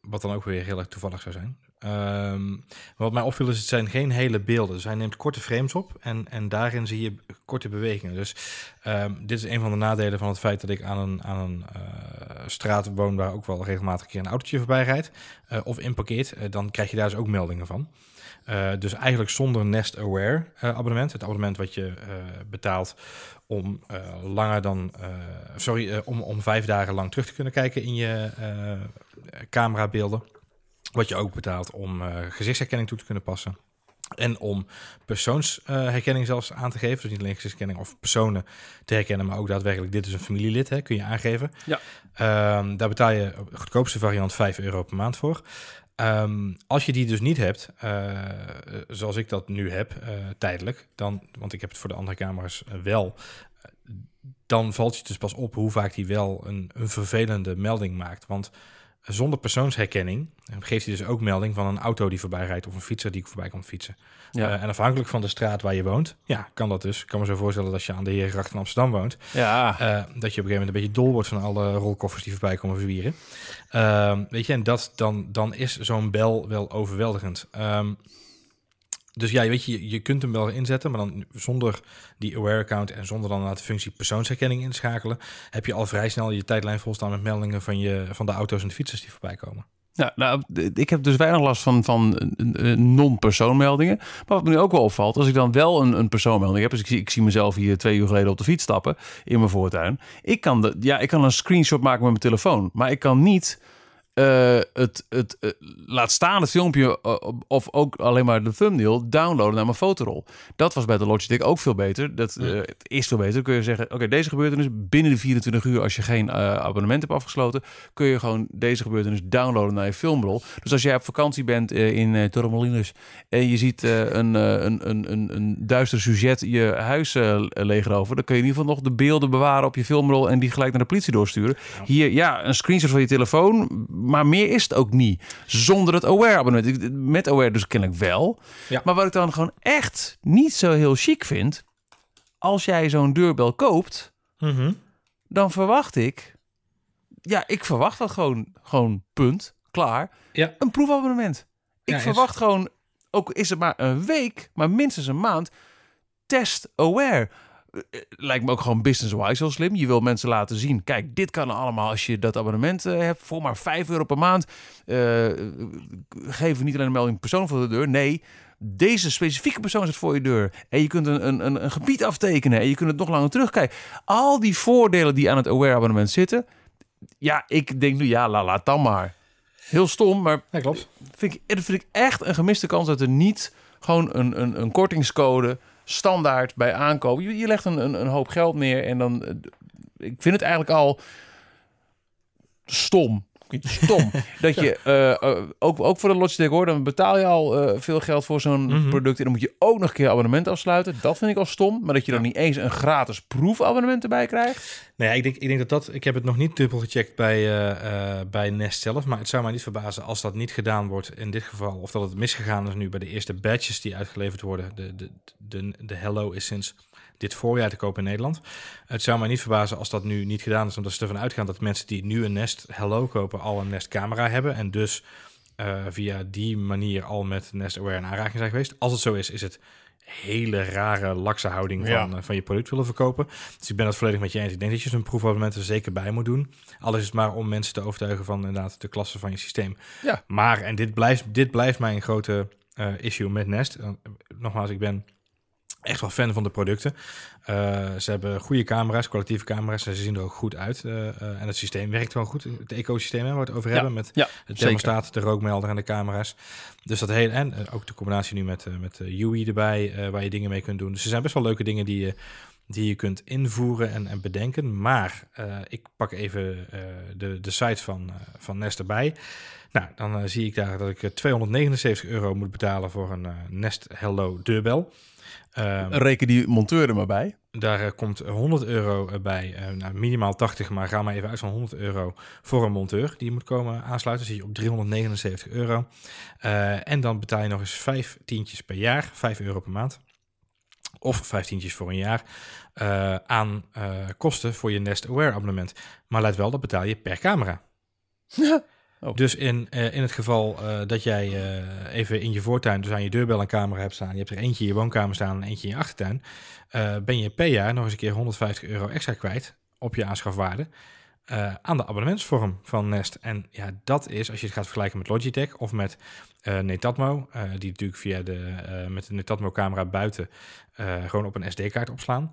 [SPEAKER 2] wat dan ook weer heel erg toevallig zou zijn. Ehm, wat mij opviel is, het zijn geen hele beelden. Dus hij neemt korte frames op en, en daarin zie je korte bewegingen. Dus ehm, dit is een van de nadelen van het feit dat ik aan een, aan een eh, straat woon waar ook wel regelmatig een keer een autootje voorbij rijdt. eh, of inparkeert, eh, dan krijg je daar dus ook meldingen van. Dus eigenlijk zonder Nest Aware abonnement, het abonnement wat je betaalt om langer dan, sorry, om, om vijf dagen lang terug te kunnen kijken in je camerabeelden. Wat je ook betaalt om eh, gezichtsherkenning toe te kunnen passen. En om persoonsherkenning zelfs aan te geven. Dus niet alleen gezichtsherkenning of personen te herkennen, maar ook daadwerkelijk dit is een familielid, hè, kun je aangeven.
[SPEAKER 1] Ja.
[SPEAKER 2] Ehm, daar betaal je de goedkoopste variant 5 euro per maand voor. Ehm, als je die dus niet hebt, eh, zoals ik dat nu heb, eh, tijdelijk, dan, want ik heb het voor de andere camera's wel, dan valt je dus pas op hoe vaak die wel een, een vervelende melding maakt. Want zonder persoonsherkenning geeft hij dus ook melding van een auto die voorbij rijdt of een fietser die voorbij komt fietsen.
[SPEAKER 1] Ja.
[SPEAKER 2] Eh, en afhankelijk van de straat waar je woont, ja, kan dat dus. Ik kan me zo voorstellen dat als je aan de Herengracht in Amsterdam woont,
[SPEAKER 1] ja.
[SPEAKER 2] eh, dat je op een gegeven moment een beetje dol wordt van alle rolkoffers die voorbij komen zwieren. Ehm, weet je, en dat, dan, dan is zo'n bel wel overweldigend. Ehm, dus ja, weet je, je, kunt hem wel inzetten, maar dan zonder die aware-account en zonder dan de functie persoonsherkenning inschakelen, heb je al vrij snel je tijdlijn volstaan met meldingen van, je, van de auto's en de fietsers die voorbij komen.
[SPEAKER 1] Ja, nou, ik heb dus weinig last van, van eh, eh, non-persoonmeldingen. Maar wat me nu ook wel opvalt, als ik dan wel een, een persoonmelding heb... dus ik zie, ik zie mezelf hier twee uur geleden op de fiets stappen in mijn voortuin. Ik kan, de, ja, ik kan een screenshot maken met mijn telefoon, maar ik kan niet... eh, het, het eh, laat staan het filmpje eh, of ook alleen maar de thumbnail downloaden naar mijn fotorol. Dat was bij de Logitech ook veel beter. Dat het is veel beter. Dan kun je zeggen, oké, deze gebeurtenis binnen de 24 uur als je geen abonnement hebt afgesloten, kun je gewoon deze gebeurtenis downloaden naar je filmrol. Dus als jij op vakantie bent in uh, Torremolinos en je ziet een, een, een, een, een duister sujet je huis leegroven, dan kun je in ieder geval nog de beelden bewaren op je filmrol en die gelijk naar de politie doorsturen. Hier, ja, een screenshot van je telefoon, maar meer is het ook niet. Zonder het Aware-abonnement. Ik- Met Aware dus kennelijk wel.
[SPEAKER 2] Ja.
[SPEAKER 1] Maar wat ik dan gewoon echt niet zo heel chic vind, als jij zo'n deurbel koopt, dan verwacht ik, ja, ik verwacht dat gewoon, gewoon punt, klaar,
[SPEAKER 2] Ja.
[SPEAKER 1] een proefabonnement. Ik
[SPEAKER 2] Ja, is-
[SPEAKER 1] verwacht gewoon, ook is het maar een week, maar minstens een maand, test aware. Eh, eh, Lijkt me ook gewoon business-wise heel slim. Je wil mensen laten zien, kijk, dit kan allemaal als je dat abonnement eh, hebt voor maar 5 euro per maand. Eh geven niet alleen een melding persoon voor de deur, nee, deze specifieke persoon zit voor je deur. En je kunt een, een, een, een gebied aftekenen en je kunt het nog langer terugkijken. Al die voordelen die aan het Aware-abonnement zitten. Ja, ik denk nu, ja, la, laat dan maar. Heel stom, maar
[SPEAKER 2] Ja, klopt.
[SPEAKER 1] vind ik, dat vind ik echt een gemiste kans dat er niet gewoon een, een, een kortingscode standaard bij aankoop. Je, je legt een, een, een hoop geld neer en dan. eh, Ik vind het eigenlijk al stom. Stom. dat je eh, eh, ook, ook voor de Logitech hoor, dan betaal je al eh, veel geld voor zo'n
[SPEAKER 2] Mhm.
[SPEAKER 1] product. En dan moet je ook nog een keer abonnement afsluiten. Dat vind ik al stom. Maar dat je dan niet eens een gratis proefabonnement erbij krijgt.
[SPEAKER 2] Nee, ik denk, ik denk dat dat... Ik heb het nog niet dubbel gecheckt bij, bij Nest zelf. Maar het zou mij niet verbazen als dat niet gedaan wordt in dit geval. Of dat het misgegaan is nu bij de eerste badges die uitgeleverd worden. De, de, de, de Hello is sinds dit voorjaar te kopen in Nederland. Het zou mij niet verbazen als dat nu niet gedaan is, omdat ze ervan uitgaan dat mensen die nu een Nest Hello kopen al een Nest camera hebben en dus eh, via die manier al met Nest Aware in aanraking zijn geweest. Als het zo is, is het hele rare lakse houding van,
[SPEAKER 1] Ja.
[SPEAKER 2] eh, van je product willen verkopen. Dus ik ben het volledig met je eens. Ik denk dat je zo'n proefabonnement er zeker bij moet doen. Alles is maar om mensen te overtuigen van inderdaad de klasse van je systeem.
[SPEAKER 1] Ja.
[SPEAKER 2] Maar, en dit blijft, dit blijft mijn grote eh, issue met Nest. Nogmaals, ik ben echt wel fan van de producten. Eh, ze hebben goede camera's, kwalitatieve camera's. En ze zien er ook goed uit. eh, eh, en het systeem werkt wel goed. Het ecosysteem hè, waar we het over
[SPEAKER 1] Ja,
[SPEAKER 2] hebben. Met
[SPEAKER 1] Ja,
[SPEAKER 2] de thermostaat, de rookmelder en de camera's. Dus dat hele, en ook de combinatie nu met, met UI erbij, waar je dingen mee kunt doen. Dus er zijn best wel leuke dingen die je, die je kunt invoeren en, en bedenken. Maar ik pak even de, de site van, van Nest erbij. Nou, dan zie ik daar dat ik eh, 279 euro moet betalen voor een Nest Hello deurbel. Ehm,
[SPEAKER 1] Reken die monteur er maar bij.
[SPEAKER 2] daar eh, komt 100 euro eh, bij, eh, nou, minimaal 80, maar ga maar even uit van 100 euro voor een monteur die moet komen aansluiten. Dan zit je op 379 euro. En dan betaal je nog eens 5 tientjes per jaar, 5 euro per maand. Of 5 tientjes voor een jaar aan kosten voor je Nest Aware abonnement. Maar let wel, dat betaal je per camera.
[SPEAKER 1] Oh.
[SPEAKER 2] Dus in, eh, in het geval eh, dat jij eh, even in je voortuin, dus aan je deurbel een camera hebt staan, je hebt er eentje in je woonkamer staan en eentje in je achtertuin, ben je per jaar nog eens een keer 150 euro extra kwijt op je aanschafwaarde aan de abonnementsvorm van Nest. En ja, dat is, als je het gaat vergelijken met Logitech of met Netatmo, die natuurlijk via de, met de Netatmo camera buiten gewoon op een SD-kaart opslaan.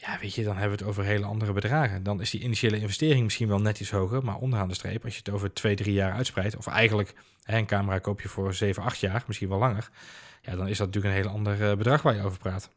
[SPEAKER 2] Ja, weet je, dan hebben we het over hele andere bedragen. Dan is die initiële investering misschien wel net iets hoger, maar onderaan de streep, als je het over twee, drie jaar uitspreidt, of eigenlijk hè, een camera koop je voor 7, 8 jaar, misschien wel langer, ja, dan is dat natuurlijk een heel ander eh, bedrag waar je over praat.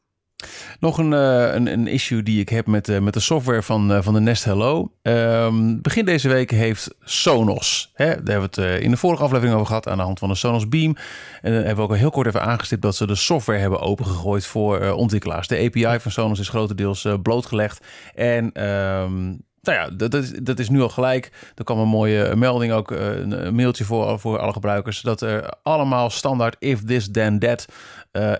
[SPEAKER 1] Nog een, eh, een, een issue die ik heb met, eh, met de software van, eh, van de Nest Hello. Ehm, begin deze week heeft Sonos, hè, daar hebben we het in de vorige aflevering over gehad, aan de hand van de Sonos Beam. En dan hebben we ook al heel kort even aangestipt dat ze de software hebben opengegooid voor ontwikkelaars. De API van Sonos is grotendeels eh, blootgelegd. En ehm, nou ja, dat, dat, is, nu al gelijk. Er kwam een mooie melding ook, een, mailtje voor, voor alle gebruikers, dat er allemaal standaard if this then that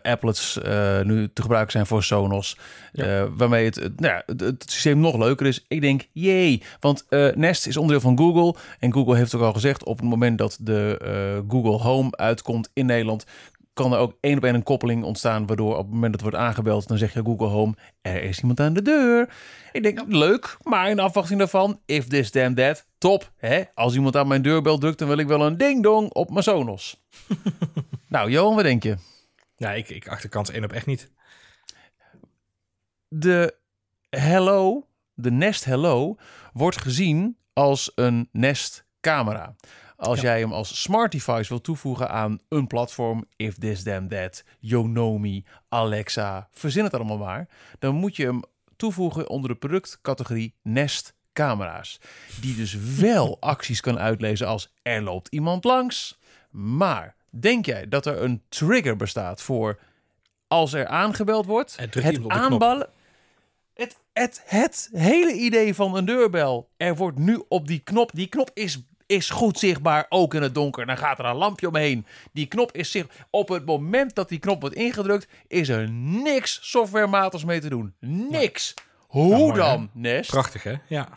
[SPEAKER 1] applets eh, nu te gebruiken zijn voor Sonos.
[SPEAKER 2] Ja.
[SPEAKER 1] Eh, waarmee het, het, nou ja, het, het systeem nog leuker is. Ik denk, jee, want eh, Nest is onderdeel van Google. En Google heeft ook al gezegd, op het moment dat de eh, Google Home uitkomt in Nederland, kan er ook één op één een koppeling ontstaan, waardoor op het moment dat het wordt aangebeld, dan zeg je Google Home, er is iemand aan de deur. Ik denk, leuk, maar in afwachting daarvan, if this then that, top. Hè? Als iemand aan mijn deurbel drukt, dan wil ik wel een ding-dong op mijn Sonos. nou, Johan, wat denk je?
[SPEAKER 2] Ja, ik, ik acht de kans één op echt niet.
[SPEAKER 1] de Hello, de Nest Hello, wordt gezien als een Nest camera. Als
[SPEAKER 2] Ja.
[SPEAKER 1] jij hem als smart device wil toevoegen aan een platform, if this then that, Yonomi, Alexa, verzin het allemaal maar, dan moet je hem toevoegen onder de productcategorie Nest camera's. Die dus wel acties kan uitlezen als er loopt iemand langs. Maar denk jij dat er een trigger bestaat voor als er aangebeld wordt, het aanballen. Het, het, het hele idee van een deurbel. Er wordt nu op die knop. Die knop is, is goed zichtbaar, ook in het donker. Dan gaat er een lampje omheen. Die knop is zichtbaar. Op het moment dat die knop wordt ingedrukt, is er niks softwarematigs mee te doen. Niks. Hoe
[SPEAKER 2] Nou, mooi, hè?
[SPEAKER 1] dan, Nest?
[SPEAKER 2] Prachtig, hè? Ja.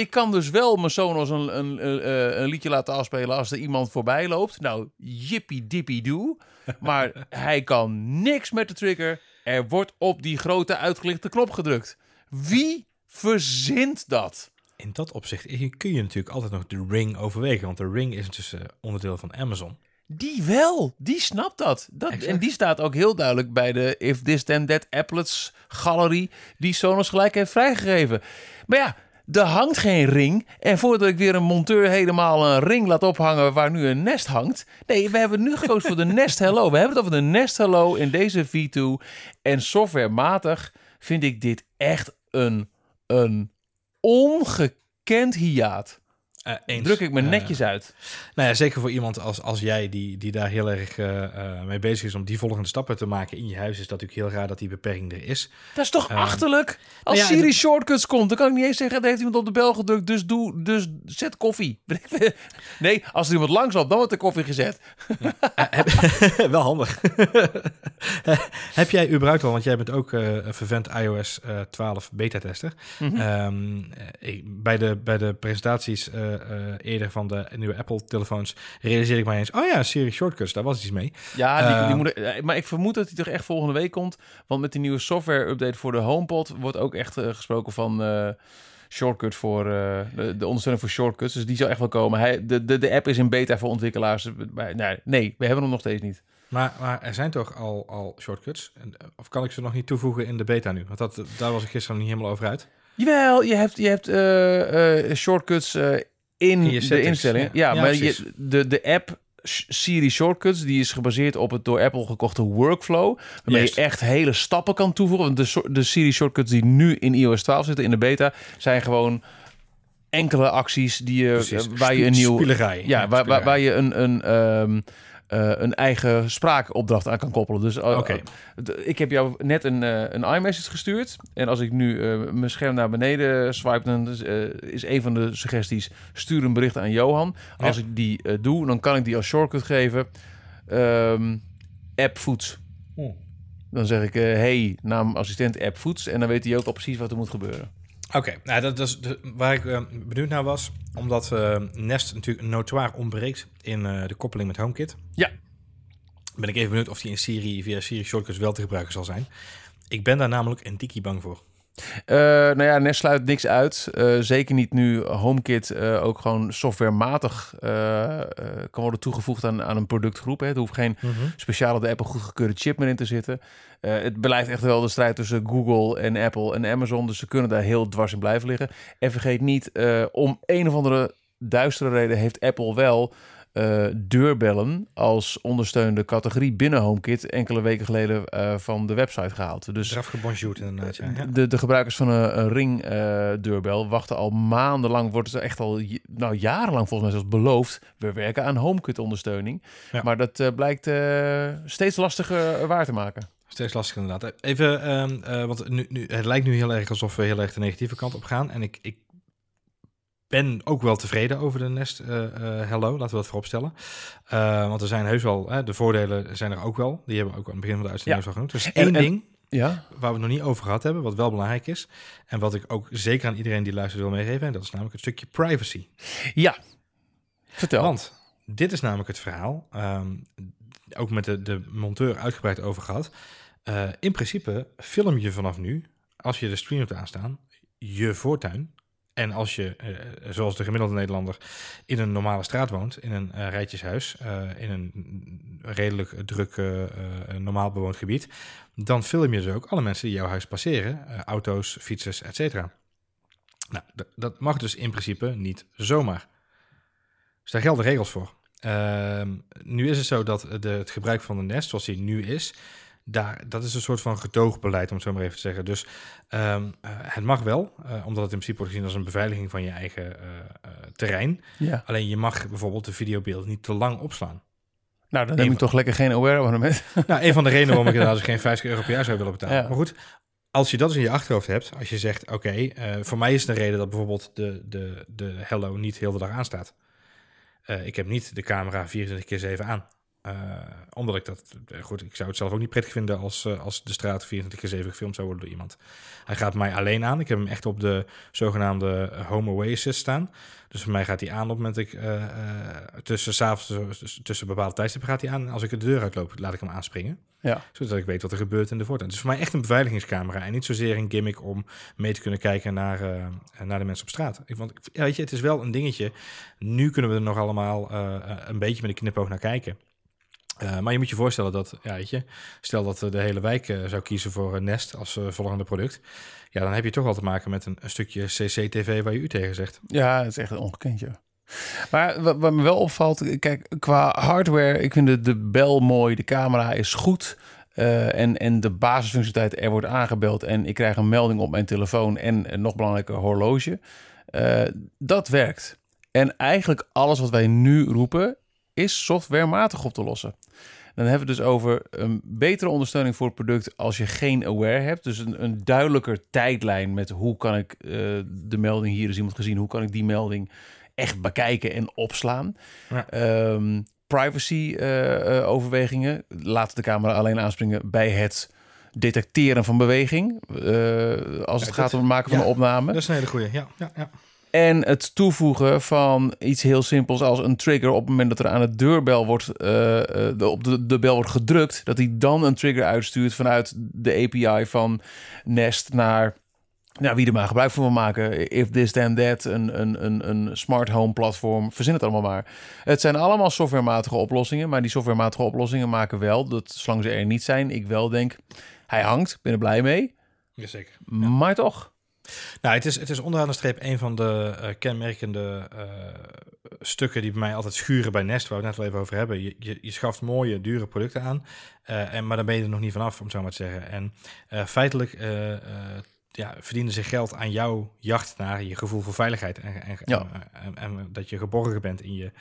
[SPEAKER 1] Ik kan dus wel mijn Sonos een, een, een, eh, een liedje laten afspelen als er iemand voorbij loopt. Nou, jippie dippie doe. Maar hij kan niks met de trigger. Er wordt op die grote uitgelichte knop gedrukt. Wie verzint dat?
[SPEAKER 2] In dat opzicht kun je natuurlijk altijd nog de Ring overwegen. Want de Ring is intussen onderdeel van Amazon.
[SPEAKER 1] Die wel, die snapt dat. dat
[SPEAKER 2] Exact.
[SPEAKER 1] en die staat ook heel duidelijk bij de If This Then That applets galerie die Sonos gelijk heeft vrijgegeven. Maar ja, er hangt geen ring. En voordat ik weer een monteur helemaal een ring laat ophangen waar nu een Nest hangt. Nee, we hebben nu gekozen voor de Nest Hello. We hebben het over de Nest Hello in deze V2. En softwarematig vind ik dit echt een, een ongekend hiaat.
[SPEAKER 2] Eh, eens.
[SPEAKER 1] druk ik me
[SPEAKER 2] Eh,
[SPEAKER 1] netjes uit.
[SPEAKER 2] Nou ja, zeker voor iemand als, als jij die, die daar heel erg eh, mee bezig is om die volgende stappen te maken in je huis, is dat natuurlijk heel raar dat die beperking er is.
[SPEAKER 1] Dat is toch
[SPEAKER 2] Ehm,
[SPEAKER 1] achterlijk? Als
[SPEAKER 2] ja,
[SPEAKER 1] Siri
[SPEAKER 2] dat-
[SPEAKER 1] shortcuts komt, dan kan ik niet eens zeggen, er heeft iemand op de bel gedrukt, dus doe, dus zet koffie. Nee, als er iemand langs loopt, dan wordt de koffie gezet.
[SPEAKER 2] Wel handig. Heb jij überhaupt al, want jij bent ook een vervent iOS eh 12 beta-tester. Bij, de, bij de presentaties eerder van de nieuwe Apple-telefoons realiseerde ik mij eens, oh ja, Siri Shortcuts, daar was iets mee.
[SPEAKER 1] Ja, die, die
[SPEAKER 2] Ehm,
[SPEAKER 1] moet, eh, maar ik vermoed dat hij toch echt volgende week komt. Want met die nieuwe software-update voor de HomePod wordt ook echt eh, gesproken van eh, shortcut voor eh, de, de ondersteuning voor shortcuts. Dus die zal echt wel komen. Hij, de, de, de app is in beta voor ontwikkelaars. Maar, nee, nee, we hebben hem nog steeds niet.
[SPEAKER 2] Maar, maar er zijn toch al, al shortcuts? En, eh, Of kan ik ze nog niet toevoegen in de beta nu? Want dat, daar was ik gisteren niet helemaal over uit.
[SPEAKER 1] Jawel, je hebt, je hebt eh, eh, shortcuts eh, in, de
[SPEAKER 2] settings,
[SPEAKER 1] instellingen.
[SPEAKER 2] ja.
[SPEAKER 1] Maar je, de, de app Siri Shortcuts, die is gebaseerd op het door Apple gekochte workflow. Waarmee je echt hele stappen kan toevoegen. Want de, de Siri Shortcuts die nu in iOS 12 zitten, in de beta, zijn gewoon enkele acties die je,
[SPEAKER 2] Precies.
[SPEAKER 1] eh, waar je een nieuw... Ja, waar, waar je een, een, ehm, eh, een eigen spraakopdracht aan kan koppelen. Dus
[SPEAKER 2] Oké.
[SPEAKER 1] d- ik heb jou net een, een iMessage gestuurd. En als ik nu mijn scherm naar beneden swipe, dan is, is een van de suggesties: stuur een bericht aan Johan. Als ik die doe, dan kan ik die als shortcut geven. Ehm, app Foods. Dan zeg ik: hey, naam assistent app Foods. En dan weet hij ook al precies wat er moet gebeuren.
[SPEAKER 2] Oké, nou, dat, dat is de- waar ik eh, benieuwd naar was. Omdat eh, Nest natuurlijk notoir ontbreekt in eh, de koppeling met HomeKit.
[SPEAKER 1] Ja.
[SPEAKER 2] Ben ik even benieuwd of die in Siri via Siri Shortcuts wel te gebruiken zal zijn. Ik ben daar namelijk een dikkie bang voor.
[SPEAKER 1] Eh, nou ja, Nest sluit niks uit. Eh, zeker niet nu HomeKit eh, ook gewoon softwarematig kan worden toegevoegd aan, aan een productgroep. Hè. Er hoeft geen speciale de Apple goedgekeurde chip meer in te zitten. Het blijft echt wel de strijd tussen Google en Apple en Amazon. Dus ze kunnen daar heel dwars in blijven liggen. En vergeet niet, om een of andere duistere reden heeft Apple wel eh, deurbellen als ondersteunde categorie binnen HomeKit enkele weken geleden eh, van de website gehaald. Dus
[SPEAKER 2] Eraf inderdaad, ja.
[SPEAKER 1] de, de gebruikers van een, een Ring eh, deurbel wachten al maandenlang, wordt het echt al nou, jarenlang volgens mij zelfs beloofd. We werken aan HomeKit ondersteuning.
[SPEAKER 2] Ja.
[SPEAKER 1] Maar dat blijkt steeds lastiger waar te maken.
[SPEAKER 2] Steeds lastig inderdaad. Even, ehm, eh, want nu, nu, het lijkt nu heel erg alsof we heel erg de negatieve kant op gaan. En ik, ik ben ook wel tevreden over de Nest eh, eh, Hello, laten we dat vooropstellen. Eh want er zijn heus wel, de voordelen zijn er ook wel. Die hebben we ook aan het begin van de uitzending al genoemd.
[SPEAKER 1] En-
[SPEAKER 2] één
[SPEAKER 1] en-
[SPEAKER 2] ding
[SPEAKER 1] Ja,
[SPEAKER 2] waar we het nog niet over gehad hebben, wat wel belangrijk is. En wat ik ook zeker aan iedereen die luistert wil meegeven. En dat is namelijk het stukje privacy.
[SPEAKER 1] ja. Vertel.
[SPEAKER 2] Want dit is namelijk het verhaal. ehm, ook met de, de monteur uitgebreid over gehad. Eh, in principe film je vanaf nu, als je de stream hebt aanstaan, je voortuin. En als je, eh, zoals de gemiddelde Nederlander, in een normale straat woont, in een eh, rijtjeshuis, eh, in een redelijk druk, normaal bewoond gebied, dan film je dus ook alle mensen die jouw huis passeren, auto's, fietsers, et cetera. Nou, dat mag dus in principe niet zomaar. Dus daar gelden regels voor. Ehm, nu is het zo dat de, het gebruik van de Nest, zoals die nu is, daar, dat is een soort van gedoogbeleid, om het zo maar even te zeggen. Dus ehm, eh, het mag wel, eh, omdat het in principe wordt gezien als een beveiliging van je eigen eh, terrein.
[SPEAKER 1] Ja.
[SPEAKER 2] Alleen je mag bijvoorbeeld de videobeelden niet te lang opslaan.
[SPEAKER 1] Nou, dan neem ik toch lekker geen aware abonnement.
[SPEAKER 2] nou, een van de redenen waarom ik inderdaad dus geen 50 euro per jaar zou willen betalen.
[SPEAKER 1] Ja.
[SPEAKER 2] Maar goed, als je dat dus in je achterhoofd hebt, als je zegt, oké, voor mij is een reden dat bijvoorbeeld de, de, de Hello niet heel de dag aanstaat. Eh, ik heb niet de camera 24 keer 7 aan. Eh, omdat ik dat, eh, goed, ik zou het zelf ook niet prettig vinden als, eh, als de straat 24 keer 7 gefilmd zou worden door iemand. Hij gaat mij alleen aan. Ik heb hem echt op de zogenaamde Home Away Assist staan. Dus voor mij gaat hij aan op het moment dat ik eh, eh, tussen, 's avonds, tussen, tussen bepaalde tijdstippen gaat hij aan. En als ik de deur uitloop, laat ik hem aanspringen.
[SPEAKER 1] Ja.
[SPEAKER 2] Zodat ik weet wat er gebeurt in de voortuin. Het is voor mij echt een beveiligingscamera en niet zozeer een gimmick om mee te kunnen kijken naar, eh, naar de mensen op straat. Ik ja, weet je, het is wel een dingetje. Nu kunnen we er nog allemaal eh, eh, een beetje met een knipoog naar kijken. Eh, maar je moet je voorstellen dat, ja, weet je, stel dat eh, de hele wijk eh, zou kiezen voor Nest als volgende product. Ja, dan heb je toch wel te maken met een, stukje CCTV waar je u tegen zegt.
[SPEAKER 1] Ja, het is echt ongekend, ja. Maar wat, me wel opvalt, kijk, qua hardware, ik vind de, de bel mooi, de camera is goed. en, en de basisfunctionaliteit, er wordt aangebeld en ik krijg een melding op mijn telefoon en, nog belangrijker, horloge. Dat werkt. En eigenlijk alles wat wij nu roepen is softwarematig op te lossen. Dan hebben we dus over een betere ondersteuning voor het product als je geen aware hebt. Dus een, een duidelijker tijdlijn met hoe kan ik eh, de melding hier is iemand gezien, hoe kan ik die melding echt bekijken en opslaan.
[SPEAKER 2] Ja.
[SPEAKER 1] Ehm, privacy eh, eh, overwegingen. Laat de camera alleen aanspringen bij het detecteren van beweging. als het gaat om het maken van
[SPEAKER 2] ja,
[SPEAKER 1] een opname.
[SPEAKER 2] Dat is een hele goeie. Ja, ja, ja.
[SPEAKER 1] En het toevoegen van iets heel simpels als een trigger op het moment dat er aan de deurbel wordt, eh, eh, de, op de, de bel wordt gedrukt, dat hij dan een trigger uitstuurt vanuit de API van Nest naar nou, wie er maar gebruik van wil maken. If this then that, een, een, een, een smart home platform, verzin het allemaal maar. Het zijn allemaal softwarematige oplossingen, maar die softwarematige oplossingen maken wel dat zolang ze er niet zijn, ik wel denk, hij hangt, ik ben er blij mee,
[SPEAKER 2] Jazeker.
[SPEAKER 1] maar toch.
[SPEAKER 2] Nou, het is, het is onderaan de streep een van de eh, kenmerkende eh, stukken die bij mij altijd schuren bij Nest, waar we het net wel even over hebben. Je, je, je schaft mooie, dure producten aan, eh, en, maar dan ben je er nog niet vanaf, om het zo maar te zeggen. En feitelijk ja, verdienen ze geld aan jouw jacht naar je gevoel voor veiligheid en, en,
[SPEAKER 1] Ja.
[SPEAKER 2] en, en- en dat je geborgen bent in je,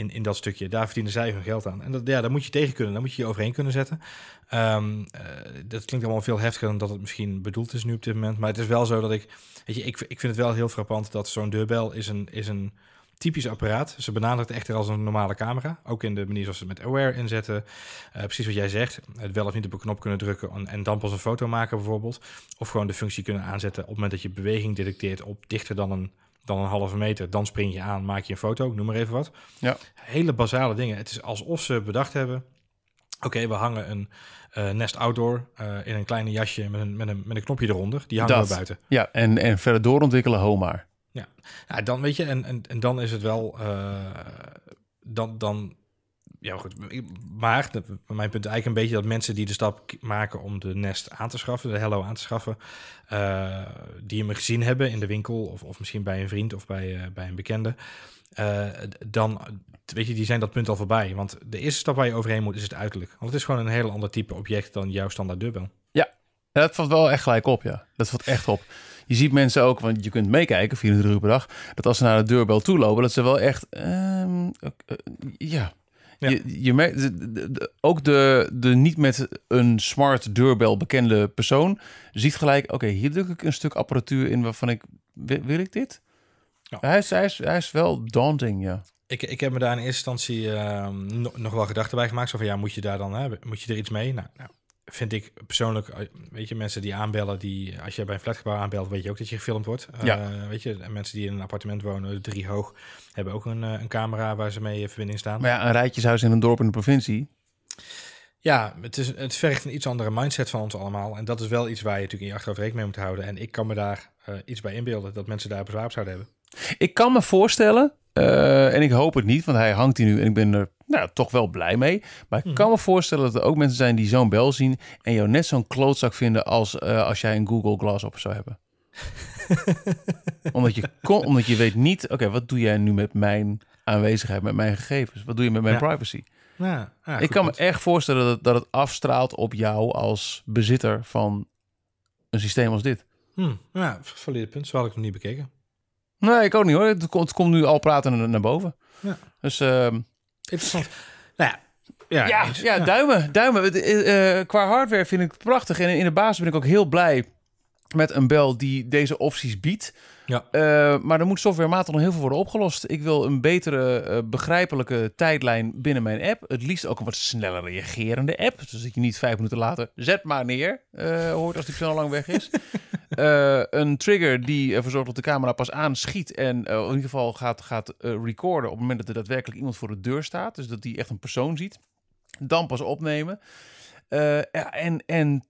[SPEAKER 2] in, in dat stukje. Daar verdienen zij hun geld aan. En dat, ja, daar moet je tegen kunnen. Daar moet je je overheen kunnen zetten. Ehm, eh, dat klinkt allemaal veel heftiger dan dat het misschien bedoeld is nu op dit moment. Maar het is wel zo dat ik... Weet je, ik, ik vind het wel heel frappant dat zo'n deurbel is een, is een typisch apparaat. Ze benadert echter als een normale camera. Ook in de manier zoals ze met Aware inzetten. Eh, precies wat jij zegt. Het wel of niet op een knop kunnen drukken en, en dan pas een foto maken bijvoorbeeld. Of gewoon de functie kunnen aanzetten op het moment dat je beweging detecteert op dichter dan een, dan een halve meter. Dan spring je aan, maak je een foto, noem maar even wat.
[SPEAKER 1] Ja.
[SPEAKER 2] Hele basale dingen. Het is alsof ze bedacht hebben... Oké, we hangen een eh, Nest Outdoor eh, in een kleine jasje met een, met, een, met een knopje eronder. Die hangen we buiten.
[SPEAKER 1] Ja, en, en verder doorontwikkelen, Homaar.
[SPEAKER 2] Ja, dan weet je, en, en, en dan is het wel, eh, dan, dan, ja goed, maar mijn punt eigenlijk een beetje dat mensen die de stap maken om de Nest aan te schaffen, de Hello aan te schaffen, eh, die hem gezien hebben in de winkel of, of misschien bij een vriend of bij, eh, bij een bekende, eh, dan, weet je, die zijn dat punt al voorbij. Want de eerste stap waar je overheen moet is het uiterlijk. Want het is gewoon een heel ander type object dan jouw standaard deurbel.
[SPEAKER 1] Ja, dat valt wel echt gelijk op, ja. Dat valt echt op. Je ziet mensen ook, want je kunt meekijken, 24 uur per dag, dat als ze naar de deurbel toe lopen, dat ze wel echt, ehm, eh, eh, ja. Je, je merkt, de- de- de- ook de, de niet met een smart deurbel bekende persoon ziet gelijk, oké, hier druk ik een stuk apparatuur in waarvan ik, wil, wil ik dit?
[SPEAKER 2] Ja.
[SPEAKER 1] Hij, is, hij, is, hij is wel daunting, ja.
[SPEAKER 2] Ik, ik heb me daar in eerste instantie ehm, no- nog wel gedachten bij gemaakt. Zo van, ja, moet je daar dan, hè, moet je er iets mee? Nou, nou, vind ik persoonlijk, eh, weet je, mensen die aanbellen, die, als je bij een flatgebouw aanbelt, weet je ook dat je gefilmd wordt.
[SPEAKER 1] Ja.
[SPEAKER 2] Eh, weet je, en mensen die in een appartement wonen, drie hoog, hebben ook een, eh, een camera waar ze mee in verbinding staan.
[SPEAKER 1] Maar ja, een rijtjeshuis in een dorp in de provincie,
[SPEAKER 2] Ja, het, is, het vergt een iets andere mindset van ons allemaal. En dat is wel iets waar je natuurlijk in je achterhoofd rekening mee moet houden. En ik kan me daar iets bij inbeelden, dat mensen daar bezwaar op zouden hebben.
[SPEAKER 1] Ik kan me voorstellen, en ik hoop het niet, want hij hangt hier nu en ik ben er nou, toch wel blij mee. Maar ik
[SPEAKER 2] Mhm.
[SPEAKER 1] kan me voorstellen dat er ook mensen zijn die zo'n bel zien en jou net zo'n klootzak vinden als eh, als jij een Google Glass op zou hebben. omdat, je kon, omdat je weet niet, oké, wat doe jij nu met mijn aanwezigheid, met mijn gegevens? Wat doe je met mijn
[SPEAKER 2] Ja.
[SPEAKER 1] privacy?
[SPEAKER 2] Ja, ja,
[SPEAKER 1] ik kan me echt voorstellen dat, dat het afstraalt op jou als bezitter van een systeem als dit.
[SPEAKER 2] Hm, ja, valide punt. Zo had ik nog niet bekeken.
[SPEAKER 1] Nee, ik ook niet hoor. Het komt, het komt nu al praten naar, naar boven.
[SPEAKER 2] Ja.
[SPEAKER 1] Dus ehm,
[SPEAKER 2] Interessant. nou ja, ja,
[SPEAKER 1] Ja, duimen, duimen. Eh, eh, qua hardware vind ik het prachtig. En in de basis ben ik ook heel blij met een bel die deze opties biedt.
[SPEAKER 2] Ja.
[SPEAKER 1] Eh, maar er moet softwarematig nog heel veel worden opgelost. Ik wil een betere, eh, begrijpelijke tijdlijn binnen mijn app. Het liefst ook een wat sneller reagerende app. Dus dat je niet vijf minuten later zet maar neer eh, hoort als die persoon al lang weg is. Een trigger die ervoor zorgt dat de camera pas aanschiet en in ieder geval gaat, gaat recorden op het moment dat er daadwerkelijk iemand voor de deur staat. Dus dat die echt een persoon ziet. Dan pas opnemen. Ja, en, en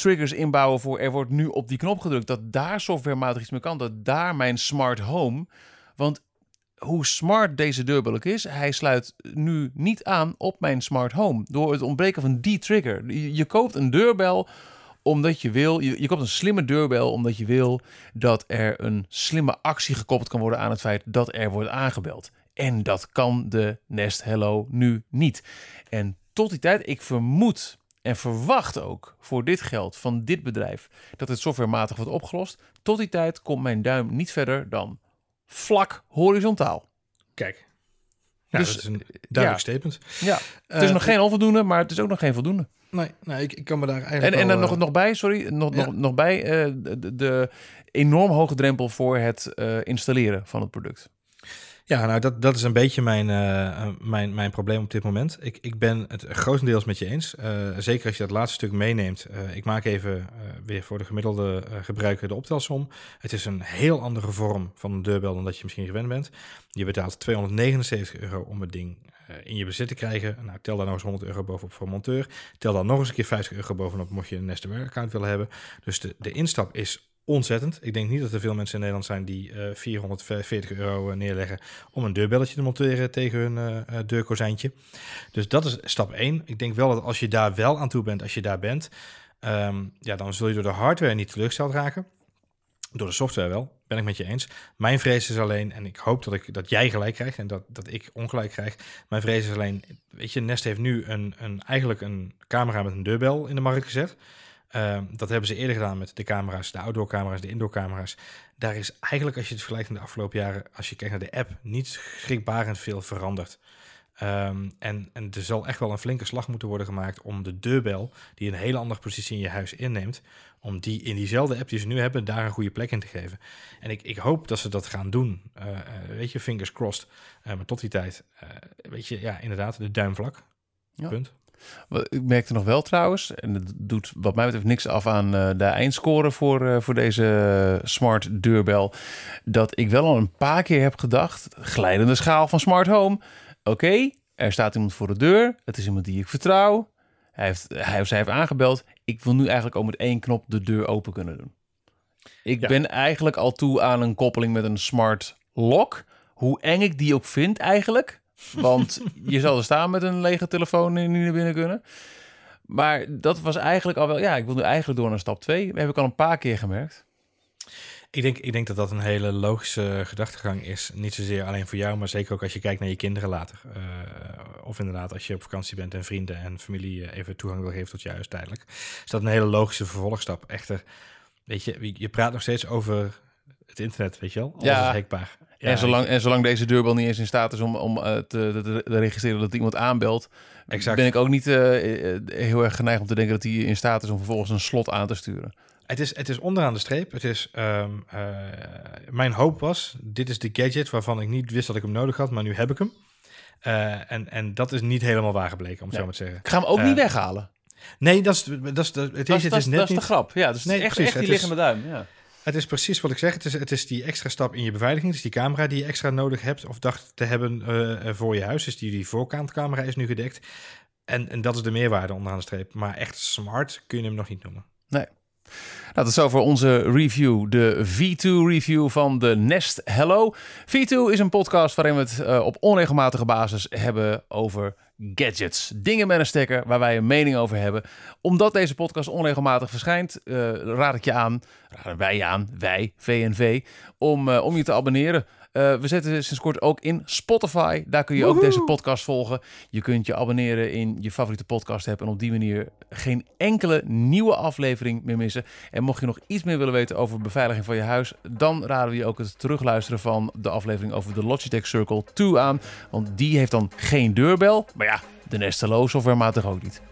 [SPEAKER 1] triggers inbouwen voor er wordt nu op die knop gedrukt. Dat daar softwarematig iets mee kan. Dat daar mijn smart home. Want hoe smart deze deurbel ook is, hij sluit nu niet aan op mijn smart home. Door het ontbreken van die trigger. Je, koopt een deurbel omdat je wil, je koopt een slimme deurbel omdat je wil dat er een slimme actie gekoppeld kan worden aan het feit dat er wordt aangebeld. En dat kan de Nest Hello nu niet. En tot die tijd, ik vermoed en verwacht ook voor dit geld van dit bedrijf dat het softwarematig wordt opgelost. Tot die tijd komt mijn duim niet verder dan vlak horizontaal.
[SPEAKER 2] Kijk. Nou,
[SPEAKER 1] Dus,
[SPEAKER 2] dat is een duidelijk
[SPEAKER 1] ja.
[SPEAKER 2] statement.
[SPEAKER 1] Ja, het is
[SPEAKER 2] Eh,
[SPEAKER 1] nog geen onvoldoende, maar het is ook nog geen voldoende.
[SPEAKER 2] Nee, nee ik, ik kan me daar
[SPEAKER 1] En,
[SPEAKER 2] eigenlijk
[SPEAKER 1] en
[SPEAKER 2] wel,
[SPEAKER 1] dan nog,
[SPEAKER 2] eh,
[SPEAKER 1] nog bij, sorry, nog,
[SPEAKER 2] Ja.
[SPEAKER 1] nog, nog bij eh, de, de enorm hoge drempel voor het installeren van het product.
[SPEAKER 2] Ja, nou, dat, dat is een beetje mijn, eh, mijn, mijn probleem op dit moment. Ik, ik ben het grotendeels met je eens. Eh, zeker als je dat laatste stuk meeneemt. Eh, ik maak even weer voor de gemiddelde gebruiker de optelsom. Het is een heel andere vorm van een deurbel dan dat je misschien gewend bent. Je betaalt 279 euro om het ding in je bezit te krijgen. Nou, tel daar nog eens 100 euro bovenop voor een monteur. Tel daar nog eens een keer 50 euro bovenop mocht je een Nestware account willen hebben. Dus de, de instap is ontzettend. Ik denk niet dat er veel mensen in Nederland zijn die eh 440 euro eh, neerleggen om een deurbelletje te monteren tegen hun eh, deurkozijntje. Dus dat is stap 1. Ik denk wel dat als je daar wel aan toe bent, als je daar bent, ehm, ja, dan zul je door de hardware niet teleurgesteld raken. Door de software wel, ben ik met je eens. Mijn vrees is alleen, en ik hoop dat, ik, dat jij gelijk krijgt en dat, dat ik ongelijk krijg. Mijn vrees is alleen, weet je, Nest heeft nu een, een, eigenlijk een camera met een deurbel in de markt gezet. Ehm, dat hebben ze eerder gedaan met de camera's, de outdoor camera's, de indoor camera's. Daar is eigenlijk, als je het vergelijkt in de afgelopen jaren, als je kijkt naar de app, niet schrikbarend veel veranderd. Ehm, en, en er zal echt wel een flinke slag moeten worden gemaakt om de deurbel, die een hele andere positie in je huis inneemt, om die in diezelfde app die ze nu hebben, daar een goede plek in te geven. En ik, ik hoop dat ze dat gaan doen. Eh, eh, weet je, fingers crossed. Eh, maar tot die tijd, weet je, ja, inderdaad, de duimvlak.
[SPEAKER 1] Ja.
[SPEAKER 2] Punt.
[SPEAKER 1] Ik merkte nog wel trouwens, en het doet wat mij betreft niks af aan eh, de eindscore voor, eh, voor deze smart deurbel, dat ik wel al een paar keer heb gedacht, glijdende schaal van smart home. Oké, er staat iemand voor de deur, het is iemand die ik vertrouw, hij, heeft, hij of zij heeft aangebeld. Ik wil nu eigenlijk ook met één knop de deur open kunnen doen. Ik
[SPEAKER 2] Ja.
[SPEAKER 1] ben eigenlijk al toe aan een koppeling met een smart lock. Hoe eng ik die ook vind eigenlijk. Want je zal er staan met een lege telefoon en niet naar binnen kunnen. Maar dat was eigenlijk al wel... Ja, ik wil nu eigenlijk door naar stap 2. Dat heb ik al een paar keer gemerkt.
[SPEAKER 2] Ik denk, ik denk dat dat een hele logische gedachtegang is. Niet zozeer alleen voor jou, maar zeker ook als je kijkt naar je kinderen later. Eh, of inderdaad als je op vakantie bent en vrienden en familie even toegang wil geven tot je huis tijdelijk. Is dat een hele logische vervolgstap. Echter, weet je, je praat nog steeds over het internet, weet je wel? Alles
[SPEAKER 1] Ja.
[SPEAKER 2] is hackbaar. Ja,
[SPEAKER 1] en, zolang, en zolang deze deurbel niet eens in staat is om, om eh, te, te, te registreren dat iemand aanbelt...
[SPEAKER 2] Exact.
[SPEAKER 1] ben ik ook niet eh, heel erg geneigd om te denken dat hij in staat is om vervolgens een slot aan te sturen.
[SPEAKER 2] Het is, het is onderaan de streep. Het is, ehm, eh, mijn hoop was, dit is de gadget waarvan ik niet wist dat ik hem nodig had, maar nu heb ik hem. En, en dat is niet helemaal waar gebleken, om het
[SPEAKER 1] Nee.
[SPEAKER 2] zo maar te zeggen.
[SPEAKER 1] Ik ga hem ook niet weghalen.
[SPEAKER 2] Nee, dat is, dat is, het is, het is net
[SPEAKER 1] dat is
[SPEAKER 2] niet...
[SPEAKER 1] de grap. Ja, dus
[SPEAKER 2] Nee,
[SPEAKER 1] echt,
[SPEAKER 2] precies,
[SPEAKER 1] echt die liggende duim. Ja.
[SPEAKER 2] Het is precies wat ik zeg. Het is, het is die extra stap in je beveiliging. Dus die camera die je extra nodig hebt of dacht te hebben eh, eh, voor je huis. Dus die, die voorkantcamera is nu gedekt. En, en dat is de meerwaarde onderaan de streep. Maar echt smart kun je hem nog niet noemen.
[SPEAKER 1] Nou, dat is over onze review, de V2-review van de Nest Hello. V2 is een podcast waarin we het eh, op onregelmatige basis hebben over gadgets. Dingen met een stekker waar wij een mening over hebben. Omdat deze podcast onregelmatig verschijnt, eh, raad ik je aan, raden wij aan, wij, VNV, om, eh, om je te abonneren. Eh, we zetten sinds kort ook in Spotify. Daar kun je ook deze podcast volgen. Je kunt je abonneren in je favoriete podcast app en op die manier geen enkele nieuwe aflevering meer missen. En mocht je nog iets meer willen weten over beveiliging van je huis, dan raden we je ook het terugluisteren van de aflevering over de Logitech Circle 2 aan. Want die heeft dan geen deurbel. Maar ja, de Nest Hello software maakt toch ook niet.